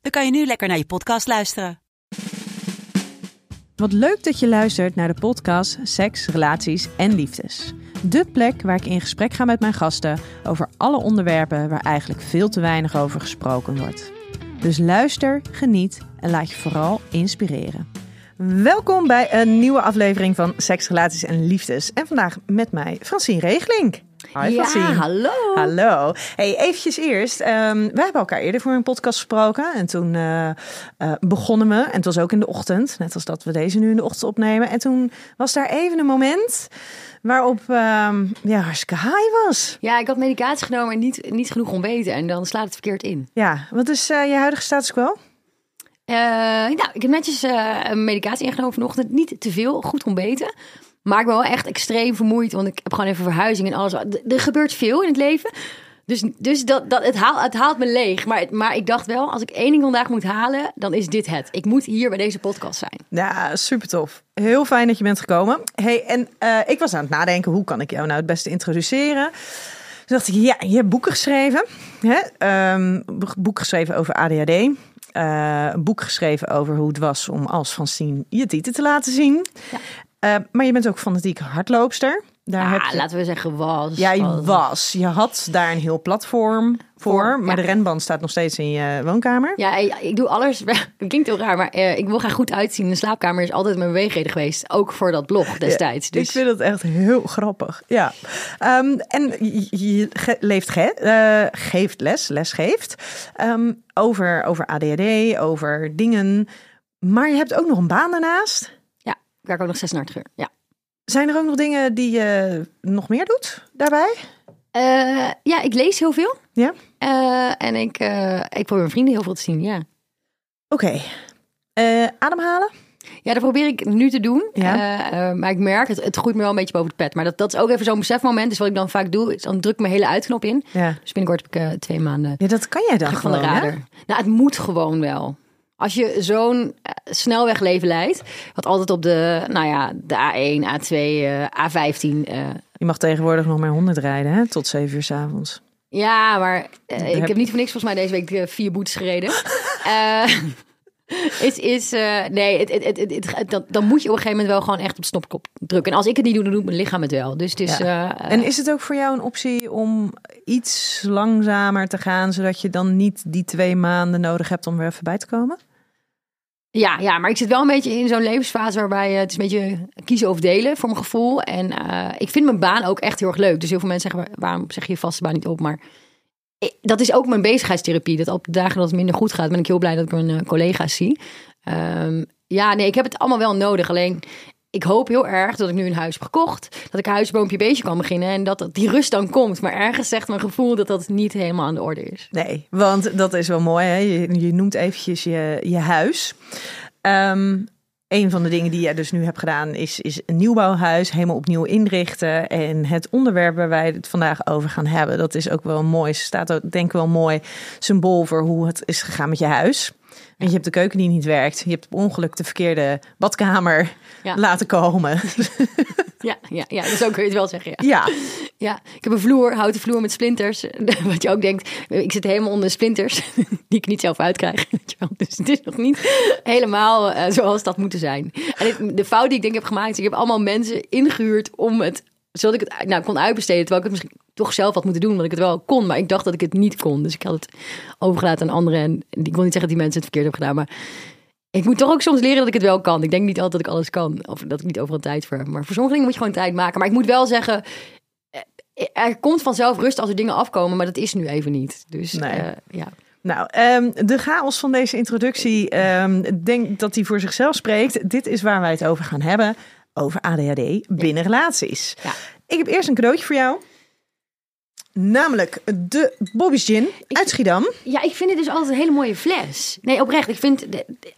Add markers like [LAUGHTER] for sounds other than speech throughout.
dan kan je nu lekker naar je podcast luisteren. Wat leuk dat je luistert naar de podcast Seks, Relaties en Liefdes. De plek waar ik in gesprek ga met mijn gasten over alle onderwerpen waar eigenlijk veel te weinig over gesproken wordt. Dus luister, geniet en laat je vooral inspireren. Welkom bij een nieuwe aflevering van Seks, Relaties en Liefdes. En vandaag met mij Francine Regelink. Hi ja, hallo. Hallo. Hey, eventjes eerst. ehm we hebben elkaar eerder voor een podcast gesproken. En toen eh, eh, begonnen we. En het was ook in de ochtend. Net als dat we deze nu in de ochtend opnemen. En toen was daar even een moment waarop ehm ja, hartstikke high was. Ja, ik had medicatie genomen en niet, niet genoeg ontbeten. En dan slaat het verkeerd in. Ja, wat is eh, je huidige status quo? Nou, ik heb netjes medicatie ingenomen vanochtend. Niet te veel, goed ontbeten. Maar ik ben wel echt extreem vermoeid. Want ik heb gewoon even verhuizing en alles. Er gebeurt veel in het leven. Dus, dus dat, dat, het, haalt, het haalt me leeg. Maar, maar ik dacht wel, als ik één ding vandaag moet halen, dan is dit het. Ik moet hier bij deze podcast zijn. Ja, super tof. Heel fijn dat je bent gekomen. Hey, en eh, ik was aan het nadenken, hoe kan ik jou nou het beste introduceren? Toen dacht ik, ja, je hebt boeken geschreven. Hè? Ehm, een boek geschreven over ADHD. Eh, een boek geschreven over hoe het was om als Francine je titel te laten zien. Ja. Eh, maar je bent ook fanatiek hardloopster. Daar heb Ah, je... laten we zeggen was. Ja, je was. Je had daar een heel platform voor. Voor, maar ja. de renband staat nog steeds in je woonkamer. Ja, ik ik doe alles. [LAUGHS] Het klinkt heel raar, maar eh, ik wil graag goed uitzien. De slaapkamer is altijd mijn beweegreden geweest. Ook voor dat blog destijds. Dus Ik vind het echt heel grappig. Ja. Ehm, en je, ge- leeft ge- eh, geeft les, les geeft. ehm, over, over ADHD, over dingen. Maar je hebt ook nog een baan daarnaast. Werk ook nog 36 uur. Ja. Zijn er ook nog dingen die je nog meer doet daarbij? Eh, ja, ik lees heel veel. Ja. Eh, en ik, eh, ik probeer mijn vrienden heel veel te zien, ja. Oké. Ademhalen? Ja, dat probeer ik nu te doen. Ja. Maar ik merk, het, het groeit me wel een beetje boven het pet. Maar dat, dat is ook even zo'n besefmoment. Dus wat ik dan vaak doe, is dan druk ik mijn hele uitknop in. Ja. Dus binnenkort heb ik twee maanden ja, dat kan jij dan terug van de gewoon, hè? radar. Nou, het moet gewoon wel. Als je zo'n eh, snelwegleven leidt, wat altijd op de, nou ja, de A1, A2, eh, A15. eh, Je mag tegenwoordig nog maar 100 rijden, hè? Tot 7 uur 's avonds. ja, maar eh, ik heb- heb niet voor niks volgens mij deze week eh, vier boetes gereden. Is, is, nee, het, dan, dan moet je op een gegeven moment wel gewoon echt op stopkop drukken. En als ik het niet doe, dan doet mijn lichaam het wel. Dus het is, Ja. En is het ook voor jou een optie om iets langzamer te gaan, zodat je dan niet die twee maanden nodig hebt om er even bij te komen? Ja, ja, maar ik zit wel een beetje in zo'n levensfase waarbij eh, het is een beetje kiezen of delen voor mijn gevoel. En eh, ik vind mijn baan ook echt heel erg leuk. Dus heel veel mensen zeggen, waarom zeg je je vaste baan niet op? Maar dat is ook mijn bezigheidstherapie. Dat op de dagen dat het minder goed gaat, ben ik heel blij dat ik mijn eh, collega's zie. Ehm, ja, nee, ik heb het allemaal wel nodig. Alleen, ik hoop heel erg dat ik nu een huis heb gekocht. Dat ik huisboompje beestje kan beginnen. En dat die rust dan komt. Maar ergens zegt mijn gevoel dat dat niet helemaal aan de orde is. Nee, want dat is wel mooi. Hè? Je, noemt eventjes je, je huis. Ehm, een van de dingen die je dus nu hebt gedaan is, is een nieuwbouwhuis helemaal opnieuw inrichten. En het onderwerp waar wij het vandaag over gaan hebben, dat is ook wel mooi. Staat ook denk ik wel mooi symbool voor hoe het is gegaan met je huis. Want je hebt de keuken die niet werkt. Je hebt op ongeluk de verkeerde badkamer Ja. laten komen. [LAUGHS] Ja, ja, ja, dus zo kun je het wel zeggen. Ja. ja, Ja, ik heb een vloer, houten vloer met splinters. [LAUGHS] Wat je ook denkt, ik zit helemaal onder de splinters [LAUGHS] die ik niet zelf uitkrijg. Dus het is nog niet helemaal eh, zoals dat moeten zijn. En de fout die ik denk heb gemaakt, is ik heb allemaal mensen ingehuurd om het, zodat ik het nou, kon uitbesteden. Terwijl ik het misschien toch zelf had moeten doen, want ik het wel kon. Maar ik dacht dat ik het niet kon. Dus ik had het overgelaten aan anderen. En ik wil niet zeggen dat die mensen het verkeerd hebben gedaan, maar... Ik moet toch ook soms leren dat ik het wel kan. Ik denk niet altijd dat ik alles kan. Of dat ik niet overal tijd voor heb. Maar voor sommige dingen moet je gewoon tijd maken. Maar ik moet wel zeggen, er komt vanzelf rust als er dingen afkomen, maar dat is nu even niet. Dus Nee. eh, ja. Nou, ehm, de chaos van deze introductie, ehm, denk dat die voor zichzelf spreekt. Dit is waar wij het over gaan hebben. Over ADHD binnen relaties. Ja. Ik heb eerst een cadeautje voor jou. Namelijk de Bobby's Gin uit Schiedam. Ja, ik vind het dus altijd een hele mooie fles. Nee, oprecht. Ik vind...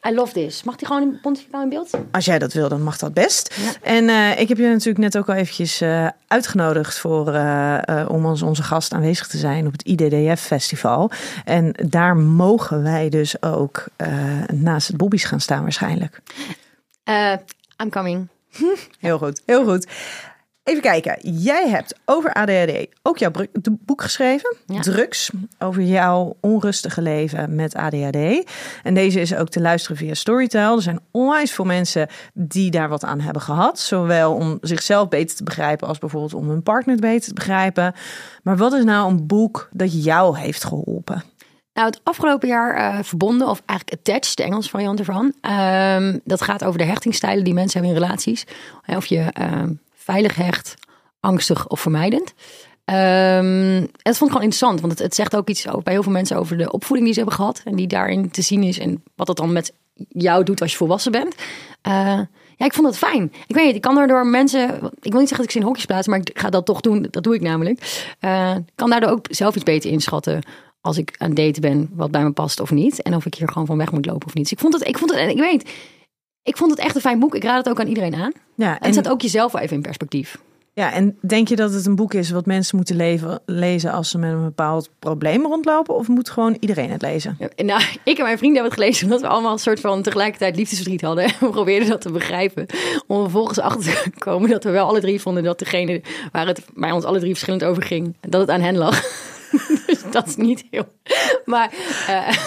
I love this. Mag die gewoon in pontificaal in beeld? Als jij dat wil, dan mag dat best. En eh, ik heb je natuurlijk net ook al eventjes eh, uitgenodigd voor, eh, om als onze gast aanwezig te zijn op het IDDF-festival. En daar mogen wij dus ook naast het Bobby's gaan staan waarschijnlijk. I'm coming. Heel goed, heel goed. Even kijken. Jij hebt over ADHD ook jouw boek geschreven. Ja. Drugs. Over jouw onrustige leven met ADHD. En deze is ook te luisteren via Storytel. Er zijn onwijs veel mensen die daar wat aan hebben gehad. Zowel om zichzelf beter te begrijpen als bijvoorbeeld om hun partner beter te begrijpen. Maar wat is nou een boek dat jou heeft geholpen? Nou, het afgelopen jaar eh, verbonden, of eigenlijk attached, de Engelse variant ervan. Ehm, dat gaat over de hechtingsstijlen die mensen hebben in relaties. Of je ehm, veilig hecht, angstig of vermijdend. Ehm, en dat vond ik gewoon interessant, want het, zegt ook iets over, bij heel veel mensen over de opvoeding die ze hebben gehad. En die daarin te zien is en wat dat dan met jou doet als je volwassen bent. Eh, ja, ik vond het fijn. Ik weet ik kan daardoor mensen... Ik wil niet zeggen dat ik ze in hokjes plaats, maar ik ga dat toch doen. Dat doe ik namelijk. Ik kan daardoor ook zelf iets beter inschatten als ik aan het daten ben wat bij me past of niet. En of ik hier gewoon van weg moet lopen of niet. Dus ik vond het, ik vond het, ik weet, ik vond het echt een fijn boek. Ik raad het ook aan iedereen aan. Ja, En het zet ook jezelf wel even in perspectief. Ja, en denk je dat het een boek is wat mensen moeten leven, lezen als ze met een bepaald probleem rondlopen? Of moet gewoon iedereen het lezen? Ja, Nou, ik en mijn vrienden hebben het gelezen omdat we allemaal een soort van tegelijkertijd liefdesverdriet hadden. En [LAUGHS] we probeerden dat te begrijpen. Om vervolgens achter te komen dat we wel alle drie vonden dat degene waar het bij ons alle drie verschillend over ging, dat het aan hen lag. [LAUGHS] dus dat is niet heel. Maar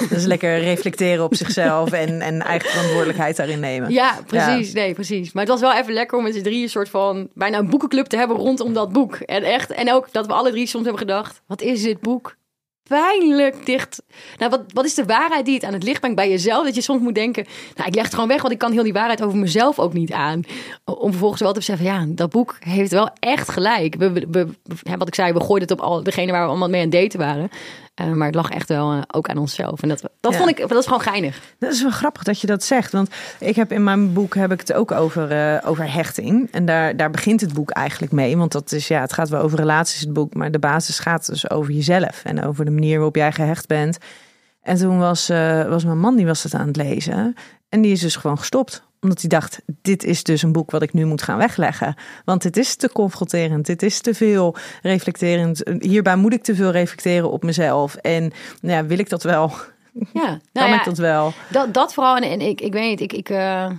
Dat is lekker [LAUGHS] reflecteren op zichzelf en, en eigen verantwoordelijkheid daarin nemen. ja, precies. Nee, precies. Maar het was wel even lekker om met z'n drieën een soort van bijna een boekenclub te hebben rondom dat boek. En echt, en ook dat we alle drie soms hebben gedacht: wat is dit boek? Pijnlijk dicht. Nou, wat, wat is de waarheid die het aan het licht brengt bij jezelf? Dat je soms moet denken: Nou, ik leg het gewoon weg, want ik kan heel die waarheid over mezelf ook niet aan. Om vervolgens wel te beseffen: Ja, dat boek heeft wel echt gelijk. We, wat ik zei, we gooiden het op al degene waar we allemaal mee aan daten waren. Eh, maar het lag echt wel eh, ook aan onszelf. En dat, dat Ja. vond ik, dat is gewoon geinig. Dat is wel grappig dat je dat zegt. Want ik heb in mijn boek heb ik het ook over, eh, over hechting. En daar, daar begint het boek eigenlijk mee. Want dat is, ja, het gaat wel over relaties, het boek. Maar de basis gaat dus over jezelf. En over de manier waarop jij gehecht bent. En toen was, was mijn man, die was het aan het lezen. En die is dus gewoon gestopt. Omdat hij dacht, dit is dus een boek wat ik nu moet gaan wegleggen. Want dit is te confronterend, dit is te veel reflecterend. Hierbij moet ik te veel reflecteren op mezelf. En nou ja, wil ik dat wel? Ja, [LAUGHS] Kan nou ja, ik dat wel? Dat, dat vooral. En, en ik, ik weet niet, ik, ik eh,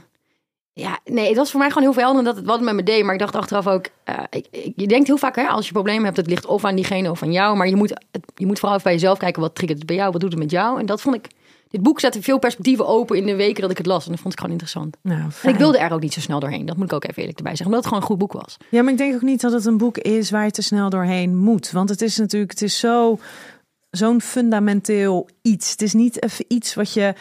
ja, nee, het was voor mij gewoon heel veel dat het wat met me deed. Maar ik dacht achteraf ook, eh, ik, ik- je denkt heel vaak, hè, als je problemen hebt, het ligt of aan diegene of aan jou. Maar je moet, het, je moet vooral even bij jezelf kijken, wat triggert het bij jou, wat doet het met jou? En dat vond ik, dit boek zette veel perspectieven open in de weken dat ik het las. En dat vond ik gewoon interessant. Nou, En ik wilde er ook niet zo snel doorheen. Dat moet ik ook even eerlijk erbij zeggen, omdat het gewoon een goed boek was. Ja, maar ik denk ook niet dat het een boek is waar je te snel doorheen moet. Want het is natuurlijk, het is zo, zo'n fundamenteel iets. Het is niet even iets wat je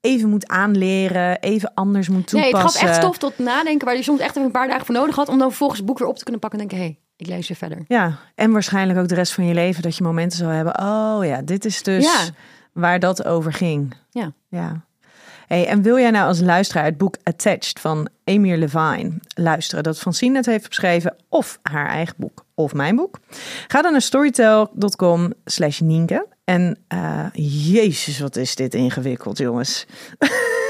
even moet aanleren, even anders moet Nee, toepassen. het gaf echt stof tot nadenken, waar je soms echt even een paar dagen voor nodig had. Om dan vervolgens het boek weer op te kunnen pakken en denken, hé, hey, ik lees weer verder. Ja, en waarschijnlijk ook de rest van je leven dat je momenten zal hebben. Oh ja, dit is dus Ja. Waar dat over ging. Ja. Ja. Hey, en wil jij nou als luisteraar het boek Attached van Emir Levine luisteren, dat Francine net heeft beschreven, of haar eigen boek, of mijn boek? Ga dan naar storytel.com slash Nienke. En eh, jezus, wat is dit ingewikkeld, jongens. [LAUGHS]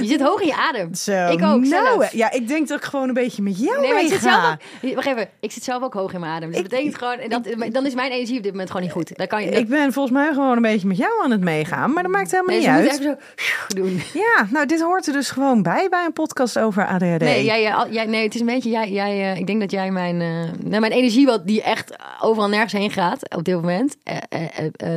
Je zit hoog in je adem. Zo, ik ook nou, zelf. Ja, ik denk dat ik gewoon een beetje met jou Nee, maar ik zit zelf ook, wacht even, ik zit zelf ook hoog in mijn adem. Dus dat Ik- betekent gewoon, dat, dan is mijn energie op dit moment gewoon niet goed. Dan kan je, Ik ben volgens mij gewoon een beetje met jou aan het meegaan, maar dat maakt helemaal nee, niet uit. even zo [LAUGHS] doen. Ja, nou, dit hoort er dus gewoon bij bij een podcast over ADHD. Nee, jij, jij, nee, het is een beetje, jij, jij, eh, ik denk dat jij mijn, eh, nou, mijn energie, wat die echt overal nergens heen gaat op dit moment, eh,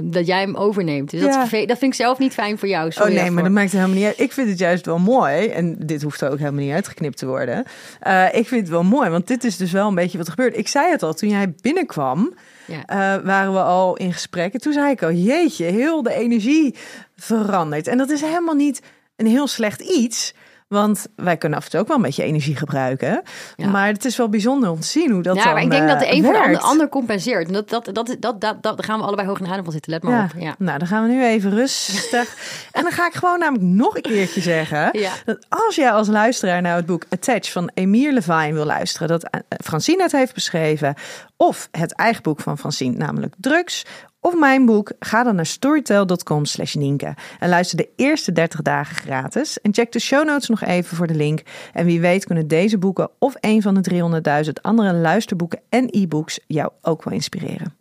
dat jij hem overneemt. Dus dat, Ja. verve- dat vind ik zelf niet fijn voor jou. Oh nee, daarvoor. maar dat maakt helemaal niet uit. Ik vind het juist wel mooi. En dit hoeft er ook helemaal niet uitgeknipt te worden. Eh, ik vind het wel mooi, want dit is dus wel een beetje wat er gebeurt. Ik zei het al, toen jij binnenkwam, Ja. eh, waren we al in gesprek. En toen zei ik al, jeetje, heel de energie verandert. En dat is helemaal niet een heel slecht iets. Want wij kunnen af en toe ook wel een beetje energie gebruiken. Ja. Maar het is wel bijzonder om te zien hoe dat ja, dan maar ik denk dat de eh, een van de ander, compenseert. En dat, dat, dat, dat, dat, dat, daar gaan we allebei hoog in de adem van zitten. Let maar Ja. op. Ja. Nou, dan gaan we nu even rustig. [LAUGHS] en dan ga ik gewoon namelijk nog een keertje zeggen. Ja. Dat als jij als luisteraar naar het boek Attach van Emile Levine wil luisteren, dat eh, Francine het heeft beschreven, of het eigen boek van Francine, namelijk Drugs, of mijn boek, ga dan naar storytel.com slash Nienke en luister de eerste 30 dagen gratis. En check de show notes nog even voor de link. En wie weet kunnen deze boeken of een van de 300.000 andere luisterboeken en e-books jou ook wel inspireren.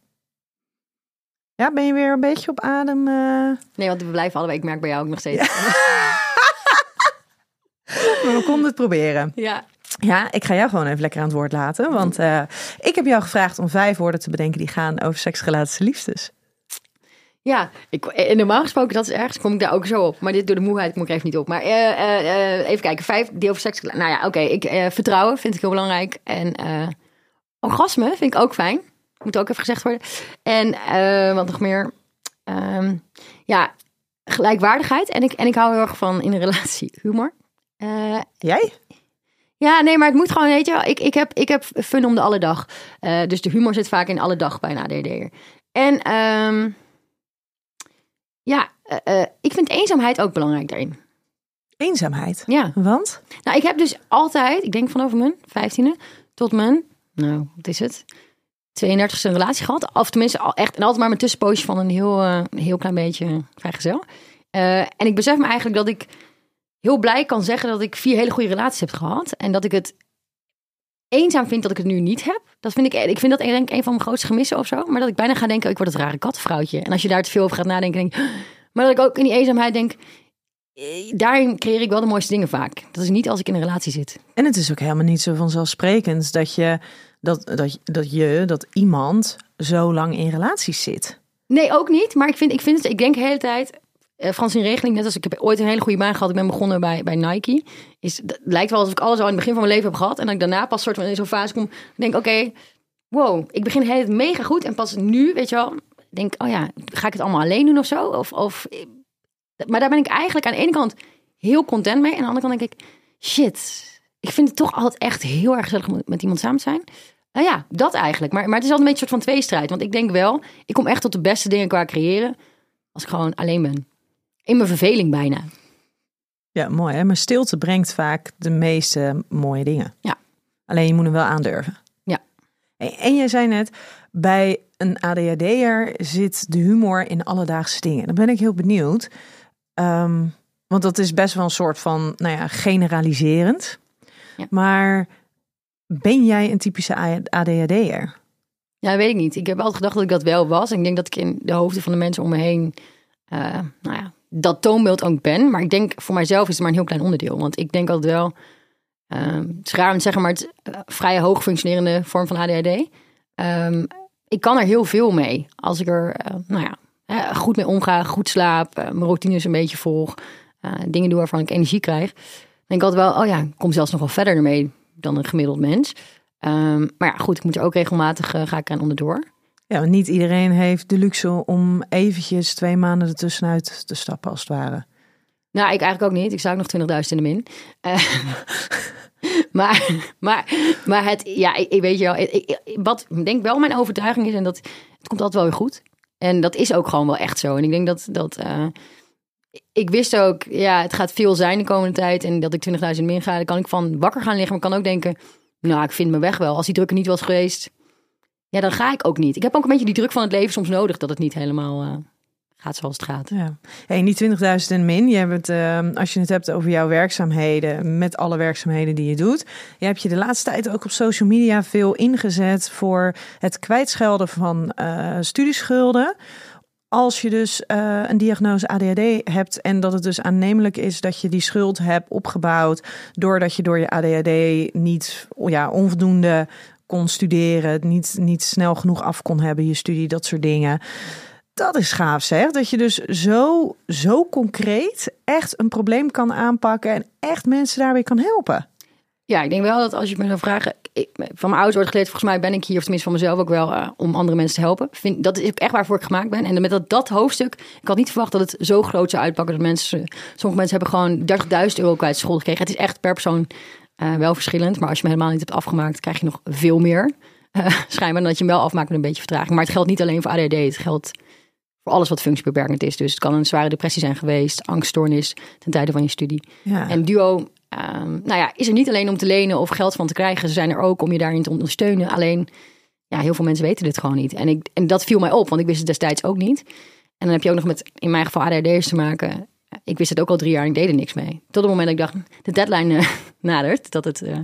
Ja, ben je weer een beetje op adem? eh? Nee, want we blijven allebei. Ik merk bij jou ook nog steeds. [LAUGHS] Maar we konden het proberen. Ja. Ja, ik ga jou gewoon even lekker aan het woord laten. Want eh, ik heb jou gevraagd om vijf woorden te bedenken die gaan over seks, relaties en liefdes. Ja, ik, en normaal gesproken, dat is ergens, kom ik daar ook zo op. Maar dit door de moeheid kom ik er even niet op. Maar eh, eh, eh, even kijken, vijf die over seks. Nou ja, oké, ik eh, vertrouwen vind ik heel belangrijk. En eh, orgasme vind ik ook fijn. Moet ook even gezegd worden. En eh, wat nog meer? Ehm, ja, gelijkwaardigheid. En ik, en ik hou heel erg van in een relatie humor. Eh, Jij? Ja, nee, maar het moet gewoon, weet je wel, ik, ik, heb, ik heb fun om de alle dag. Eh, dus de humor zit vaak in alle dag bij een ADD'er. En ehm, ja, eh, eh, ik vind eenzaamheid ook belangrijk daarin. Eenzaamheid. Ja, Want? nou ik heb dus altijd, ik denk vanaf mijn vijftiende tot mijn, nou wat is het, 32e een relatie gehad. Of tenminste al echt, en altijd maar mijn tussenpoosje van een heel, heel klein beetje vrijgezel. En ik besef me eigenlijk dat ik heel blij kan zeggen dat ik vier hele goede relaties heb gehad. En dat ik het eenzaam vind dat ik het nu niet heb. Dat vind ik, ik vind dat denk ik een van mijn grootste gemissen of zo. Maar dat ik bijna ga denken, oh, ik word het rare kattenvrouwtje. En als je daar te veel over gaat nadenken, denk ik... [GASPS] Maar dat ik ook in die eenzaamheid denk, eh, daarin creëer ik wel de mooiste dingen vaak. Dat is niet als ik in een relatie zit. En het is ook helemaal niet zo vanzelfsprekend dat je, dat, dat, dat je, dat iemand zo lang in relaties zit. Nee, ook niet. Maar ik vind, ik vind het, ik denk de hele tijd. Uh, Francine Regeling, net als ik heb ooit een hele goede baan gehad. Ik ben begonnen bij, bij Nike. Is, het lijkt wel alsof ik alles al in het begin van mijn leven heb gehad. En dat ik daarna pas soort van in zo'n fase kom. Denk, oké, wow, ik begin heel mega goed. En pas nu, weet je wel, denk, oh ja, ga ik het allemaal alleen doen of zo? Of, of, maar daar ben ik eigenlijk aan de ene kant heel content mee. En aan de andere kant denk ik, shit, ik vind het toch altijd echt heel erg gezellig met iemand samen te zijn. Nou ja, dat eigenlijk. Maar, maar het is altijd een beetje een soort van tweestrijd. Want ik denk wel, ik kom echt tot de beste dingen qua creëren als ik gewoon alleen ben. In mijn verveling bijna. Ja, mooi hè. Maar stilte brengt vaak de meeste mooie dingen. Ja. Alleen je moet hem wel aandurven. Ja. En, en je zei net, bij een ADHD'er zit de humor in alledaagse dingen. Dan ben ik heel benieuwd. Ehm, want dat is best wel een soort van, nou ja, generaliserend. Ja. Maar ben jij een typische ADHD'er? Ja, weet ik niet. Ik heb altijd gedacht dat ik dat wel was. En ik denk dat ik in de hoofden van de mensen om me heen, uh, nou ja, dat toonbeeld ook ben. Maar ik denk voor mijzelf is het maar een heel klein onderdeel. Want ik denk altijd wel, uh, het is raar om te zeggen, maar het uh, vrij hoog functionerende vorm van ADHD. Um, ik kan er heel veel mee. Als ik er, uh, nou ja, uh, goed mee omga, goed slaap, uh, mijn routines een beetje volg, dingen doe waarvan ik energie krijg. Dan denk ik altijd wel, oh ja, ik kom zelfs nog wel verder ermee dan een gemiddeld mens. Um, maar ja, goed, ik moet er ook regelmatig, ga ik aan onderdoor. Ja, niet iedereen heeft de luxe om eventjes twee maanden ertussenuit te stappen, als het ware. Nou, ik eigenlijk ook niet. Ik sta ook nog 20.000 in de min. Uh, [LAUGHS] maar, maar, maar het, ja, ik, weet je wel, ik, wat ik denk wel mijn overtuiging is, en dat het komt altijd wel weer goed. En dat is ook gewoon wel echt zo. En ik denk dat, dat uh, ik wist ook, ja, het gaat veel zijn de komende tijd. En dat ik 20.000 min ga, dan kan ik van wakker gaan liggen. Maar kan ook denken, nou, ik vind me weg wel. Als die druk er niet was geweest, ja, dan ga ik ook niet. Ik heb ook een beetje die druk van het leven soms nodig, dat het niet helemaal uh, gaat zoals het gaat. Ja. En die 20.000 en min, je hebt het, uh, als je het hebt over jouw werkzaamheden, met alle werkzaamheden die je doet. Je hebt je de laatste tijd ook op social media veel ingezet voor het kwijtschelden van uh, studieschulden. Als je dus een diagnose ADHD hebt en dat het dus aannemelijk is dat je die schuld hebt opgebouwd doordat je door je ADHD niet ja, onvoldoende kon studeren, niet, niet snel genoeg af kon hebben, je studie, dat soort dingen. Dat is gaaf zeg, dat je dus zo, zo concreet echt een probleem kan aanpakken en echt mensen daarbij kan helpen. Ja, ik denk wel dat als je me zou vragen... Ik, van mijn ouders wordt geleerd, volgens mij ben ik hier... of tenminste van mezelf ook wel, uh, om andere mensen te helpen. Vind, dat is echt waarvoor ik gemaakt ben. En met dat, dat hoofdstuk... Ik had niet verwacht dat het zo groot zou uitpakken. Dat mensen, sommige mensen hebben gewoon 30.000 euro kwijt school gekregen. Het is echt per persoon uh, wel verschillend. Maar als je me helemaal niet hebt afgemaakt... krijg je nog veel meer. Uh, schijnbaar dat je hem wel afmaakt met een beetje vertraging. Maar het geldt niet alleen voor ADHD. Het geldt voor alles wat functiebeperkend is. Dus het kan een zware depressie zijn geweest, angststoornis ten tijde van je studie. Ja. En Duo, um, nou ja, is er niet alleen om te lenen of geld van te krijgen. Ze zijn er ook om je daarin te ondersteunen. Alleen, ja, heel veel mensen weten dit gewoon niet. En, ik, en dat viel mij op, want ik wist het destijds ook niet. En dan heb je ook nog met, in mijn geval, ADHD'ers te maken. Ik wist het ook al drie jaar en ik deed er niks mee. Tot het moment dat ik dacht, de deadline uh, [LAUGHS] nadert, dat het... Uh,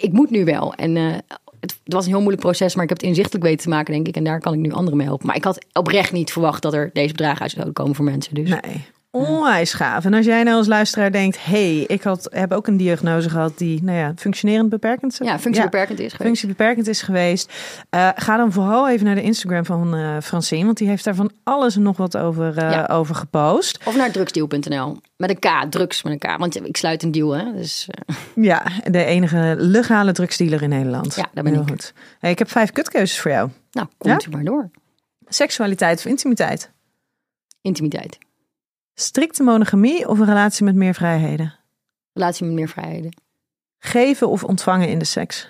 ik, moet nu wel. En uh, het, het, was een heel moeilijk proces, maar ik heb het inzichtelijk weten te maken, denk ik. En daar kan ik nu anderen mee helpen. Maar ik had oprecht niet verwacht dat er deze bedragen uit zouden komen voor mensen. Dus. Nee. Onwijs gaaf. En als jij nou als luisteraar denkt, hey, ik had, heb ook een diagnose gehad die, nou ja, functionerend beperkend Ja, functiebeperkend ja, is geweest. Functiebeperkend is geweest. Uh, ga dan vooral even naar de Instagram van uh, Francine, want die heeft daar van alles en nog wat over, uh, ja. over gepost. Of naar drugsdeal.nl. Met een K, drugs met een K. Want ik sluit een deal, hè. Dus, Ja, de enige legale drugsdealer in Nederland. Ja, daar ben Heel ik. Goed. Hey, ik heb vijf kutkeuzes voor jou. Nou, komt u maar door. Seksualiteit of intimiteit? Intimiteit. Strikte monogamie of een relatie met meer vrijheden? Relatie met meer vrijheden. Geven of ontvangen in de seks?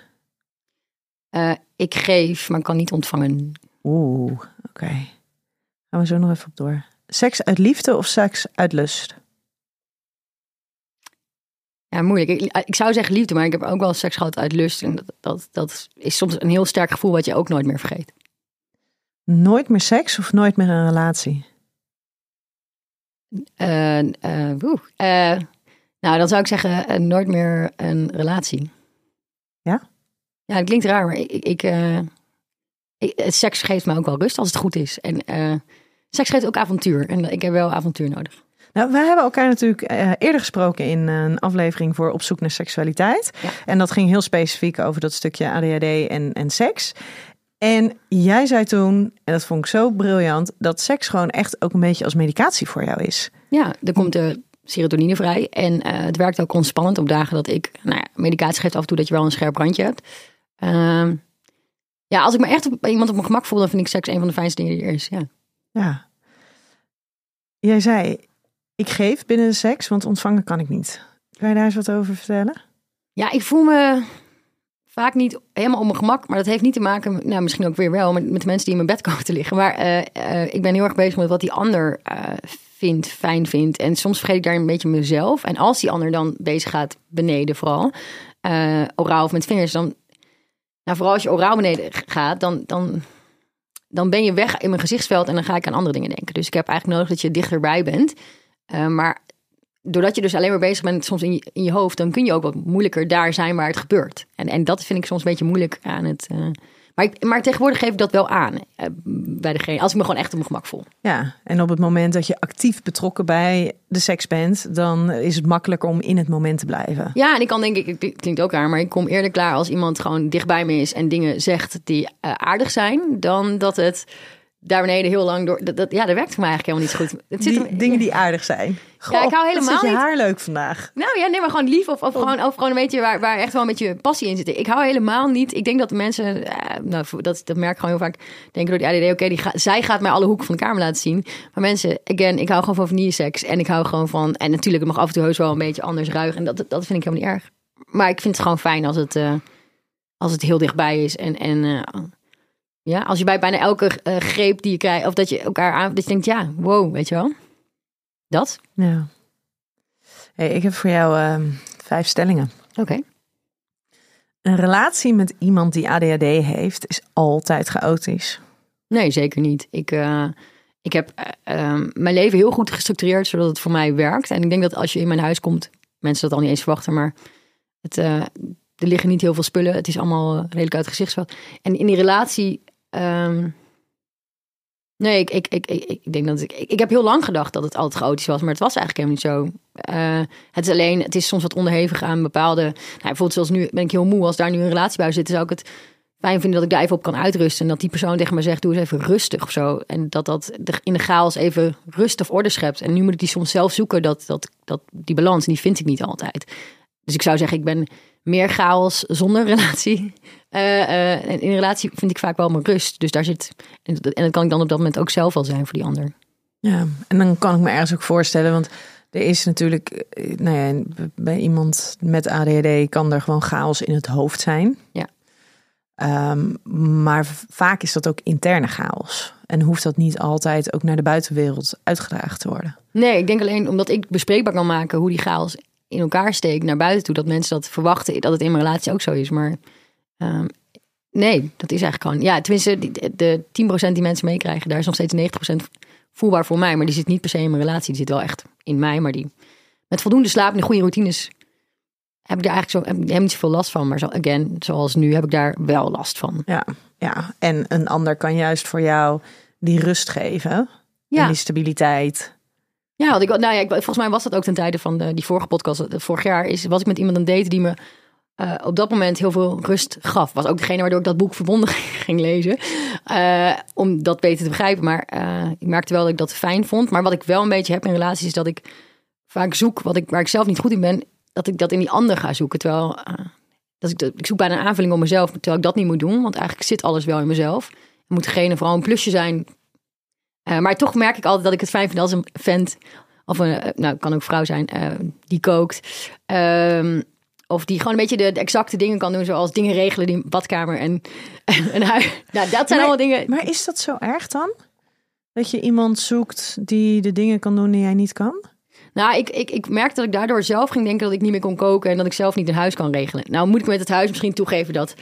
Uh, ik geef, maar kan niet ontvangen. Oeh, oké. Okay. Gaan we zo nog even op door. Seks uit liefde of seks uit lust? Ja, moeilijk. Ik, ik, zou zeggen liefde, maar ik heb ook wel seks gehad uit lust. En dat, dat, dat is soms een heel sterk gevoel wat je ook nooit meer vergeet. Nooit meer seks of nooit meer een relatie? Uh, uh. Uh, nou, dan zou ik zeggen nooit meer een relatie. Ja? Ja, dat klinkt raar, maar ik, ik, ik, seks geeft me ook wel rust als het goed is. En seks geeft ook avontuur. En ik heb wel avontuur nodig. Nou, wij hebben elkaar natuurlijk eerder gesproken in een aflevering voor Op zoek naar seksualiteit. Ja. En dat ging heel specifiek over dat stukje ADHD en, en seks. En jij zei toen, en dat vond ik zo briljant, dat seks gewoon echt ook een beetje als medicatie voor jou is. Ja, er komt de serotonine vrij. En uh, het werkt ook ontspannend op dagen dat ik, nou ja, medicatie geeft af en toe dat je wel een scherp randje hebt. Uh, ja, als ik me echt op, iemand op mijn gemak voel, dan vind ik seks een van de fijnste dingen die er is. Ja. Ja. Jij zei, ik geef binnen de seks, want ontvangen kan ik niet. Kan je daar eens wat over vertellen? Ja, ik voel me vaak niet helemaal op mijn gemak. Maar dat heeft niet te maken, nou misschien ook weer wel, met, met de mensen die in mijn bed komen te liggen. Maar uh, uh, ik ben heel erg bezig met wat die ander uh, vindt, fijn vindt. En soms vergeet ik daar een beetje mezelf. En als die ander dan bezig gaat beneden vooral, oraal of met vingers, dan... Nou, vooral als je oraal beneden gaat, dan... dan dan ben je weg in mijn gezichtsveld en dan ga ik aan andere dingen denken. Dus ik heb eigenlijk nodig dat je dichterbij bent. Maar doordat je dus alleen maar bezig bent soms in je, in je hoofd, dan kun je ook wat moeilijker daar zijn waar het gebeurt. En, en dat vind ik soms een beetje moeilijk aan het. Uh, maar, ik, maar tegenwoordig geef ik dat wel aan uh, bij degene, als ik me gewoon echt op mijn gemak voel. Ja, en op het moment dat je actief betrokken bij de seks bent, dan is het makkelijker om in het moment te blijven. Ja, en ik kan denk ik, het klinkt ook raar, maar ik kom eerder klaar als iemand gewoon dichtbij me is en dingen zegt die uh, aardig zijn, dan dat het daar beneden heel lang door. Dat, dat, ja, dat werkt voor mij eigenlijk helemaal niet goed. Het die, zit hem, dingen die aardig zijn. Goh, ja, ik hou helemaal zit je niet. haar leuk vandaag. Nou ja, nee, maar gewoon lief of, of, oh. gewoon, of gewoon een beetje waar, waar echt wel een beetje passie in zit. Ik hou helemaal niet. Ik denk dat mensen, uh, nou, dat, dat merk ik gewoon heel vaak, denken door die ADD, oké, okay, zij gaat mij alle hoeken van de kamer laten zien. Maar mensen, again, ik hou gewoon van vanilleseks en ik hou gewoon van, en natuurlijk, het mag af en toe heus wel een beetje anders ruigen. En dat, dat vind ik helemaal niet erg. Maar ik vind het gewoon fijn als het, uh, als het heel dichtbij is en, en uh, ja, als je bij bijna elke uh, greep die je krijgt, of dat je elkaar aan, dat je denkt, ja, wow, weet je wel. Dat? Ja. Hey, ik heb voor jou uh, vijf stellingen. Oké. Okay. Een relatie met iemand die ADHD heeft, is altijd chaotisch. Nee, zeker niet. Ik, uh, ik heb uh, mijn leven heel goed gestructureerd, zodat het voor mij werkt. En ik denk dat als je in mijn huis komt, mensen dat al niet eens verwachten, maar het, er liggen niet heel veel spullen. Het is allemaal redelijk uit het gezichtsveld. En in die relatie. Um, nee, ik, ik, ik, ik, denk dat ik, ik. Heb heel lang gedacht dat het altijd chaotisch was, maar het was eigenlijk helemaal niet zo. Uh, het is alleen, het is soms wat onderhevig aan bepaalde. Nou, bijvoorbeeld, zoals nu ben ik heel moe. Als daar nu een relatie bij zit, zou ik het fijn vinden dat ik daar even op kan uitrusten. En dat die persoon tegen me zegt: doe eens even rustig of zo. En dat dat in de chaos even rust of orde schept. En nu moet ik die soms zelf zoeken, dat, dat, dat, die balans. En die vind ik niet altijd. Dus ik zou zeggen, ik ben meer chaos zonder relatie. [LAUGHS] Eh, eh, en in een relatie vind ik vaak wel mijn rust. Dus daar zit. En, dat- en dat kan ik dan op dat moment ook zelf wel zijn voor die ander. Ja, en dan kan ik me ergens ook voorstellen, want er is natuurlijk, eh, nou ja, bij iemand met ADHD kan er gewoon chaos in het hoofd zijn. Ja. Ehm, maar vaak is dat ook interne chaos. En hoeft dat niet altijd ook naar de buitenwereld uitgedragen te worden. Nee, ik denk alleen omdat ik bespreekbaar kan maken hoe die chaos in elkaar steekt naar buiten toe. Dat mensen dat verwachten, dat het in mijn relatie ook zo is. Maar ehm, nee, dat is eigenlijk gewoon... Ja, tenminste, die- de 10% die mensen meekrijgen, daar is nog steeds 90% voelbaar voor mij. Maar die zit niet per se in mijn relatie. Die zit wel echt in mij. Maar die met voldoende slaap en de goede routines heb ik daar eigenlijk zo, heb helemaal niet zoveel last van. Maar zo, again, zoals nu heb ik daar wel last van. Ja, ja, en een ander kan juist voor jou die rust geven. En Ja. die stabiliteit. Ja, want ik, nou ja, ik, volgens mij was dat ook ten tijde van de, die vorige podcast. eh, Vorig jaar is, was ik met iemand aan het die me eh, op dat moment heel veel rust gaf. Was ook degene waardoor ik dat boek Verbonden [LAUGHS] ging lezen. eh, om dat beter te begrijpen. Maar ik merkte wel dat ik dat fijn vond. Maar wat ik wel een beetje heb in relaties is dat ik vaak zoek wat ik, waar ik zelf niet goed in ben. Dat ik dat in die ander ga zoeken. Terwijl dat ik, zoek bijna een aanvulling op mezelf. Terwijl ik dat niet moet doen. Want eigenlijk zit alles wel in mezelf. Moet degene vooral een plusje zijn eh, maar toch merk ik altijd dat ik het fijn vind als een vent, of een, eh, nou, kan ook vrouw zijn, eh, die kookt. Ehm, of die gewoon een beetje de, de exacte dingen kan doen, zoals dingen regelen in badkamer en, en, [LAUGHS] en huis. Nou, dat zijn Maar- allemaal dingen. Maar is dat zo erg dan? Dat je iemand zoekt die de dingen kan doen die jij niet kan? Nou, ik, ik, ik merk dat ik daardoor zelf ging denken dat ik niet meer kon koken en dat ik zelf niet een huis kan regelen. Nou, moet ik met het huis misschien toegeven dat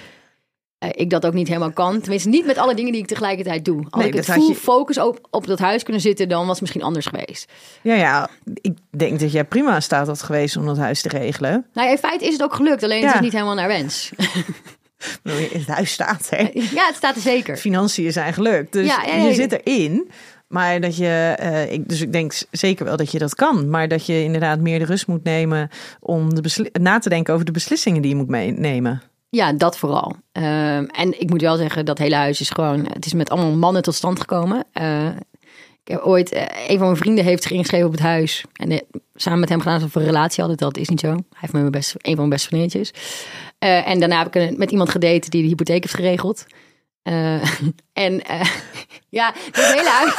eh, ik dat ook niet helemaal kan. Tenminste, niet met alle dingen die ik tegelijkertijd doe. Als Nee, ik het full je- focus op, op dat huis kunnen zitten, dan was het misschien anders geweest. Ja, ja, ik denk dat jij prima in staat had geweest om dat huis te regelen. Nou, ja, in feite is het ook gelukt, alleen het is niet helemaal naar wens. Het huis staat, hè? ja, het staat er zeker. Financiën zijn gelukt, dus Ja, je zit erin. Maar dat je, eh, ik, dus ik denk zeker wel dat je dat kan. Maar dat je inderdaad meer de rust moet nemen om de na te denken over de beslissingen die je moet meenemen. Ja, dat vooral. Ehm, en ik moet wel zeggen, dat hele huis is gewoon... Het is met allemaal mannen tot stand gekomen. Eh, ik heb ooit... eh, een van mijn vrienden heeft zich ingeschreven op het huis. En eh, samen met hem gedaan alsof we een relatie hadden. Dat is niet zo. Hij heeft best, een van mijn beste vriendinnetjes. Eh, en daarna heb ik met iemand gedate die de hypotheek heeft geregeld. [LAUGHS] En [LAUGHS] ja, dat hele huis...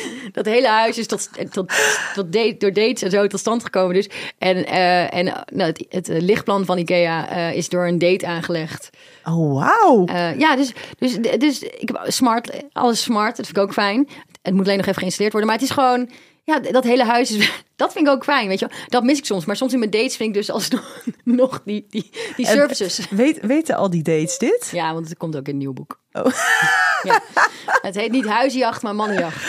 [LAUGHS] Dat hele huis is tot, tot, tot date, door dates en zo tot stand gekomen. Dus. En, eh, en eh, nou, het, het eh, lichtplan van Ikea is door een date aangelegd. Oh, wauw. Ja, dus, dus, dus ik heb smart, alles smart. Dat vind ik ook fijn. Het moet alleen nog even geïnstalleerd worden. Maar het is gewoon, ja, dat hele huis is, [LAUGHS] dat vind ik ook fijn, weet je wel. Dat mis ik soms. Maar soms in mijn dates vind ik dus alsnog [LAUGHS] nog die, die, die En- services. [LAUGHS] Weet, weten al die dates dit? Ja, want het komt ook in een nieuw boek. Oh. Ja. Het heet niet huizenjacht, maar mannenjacht.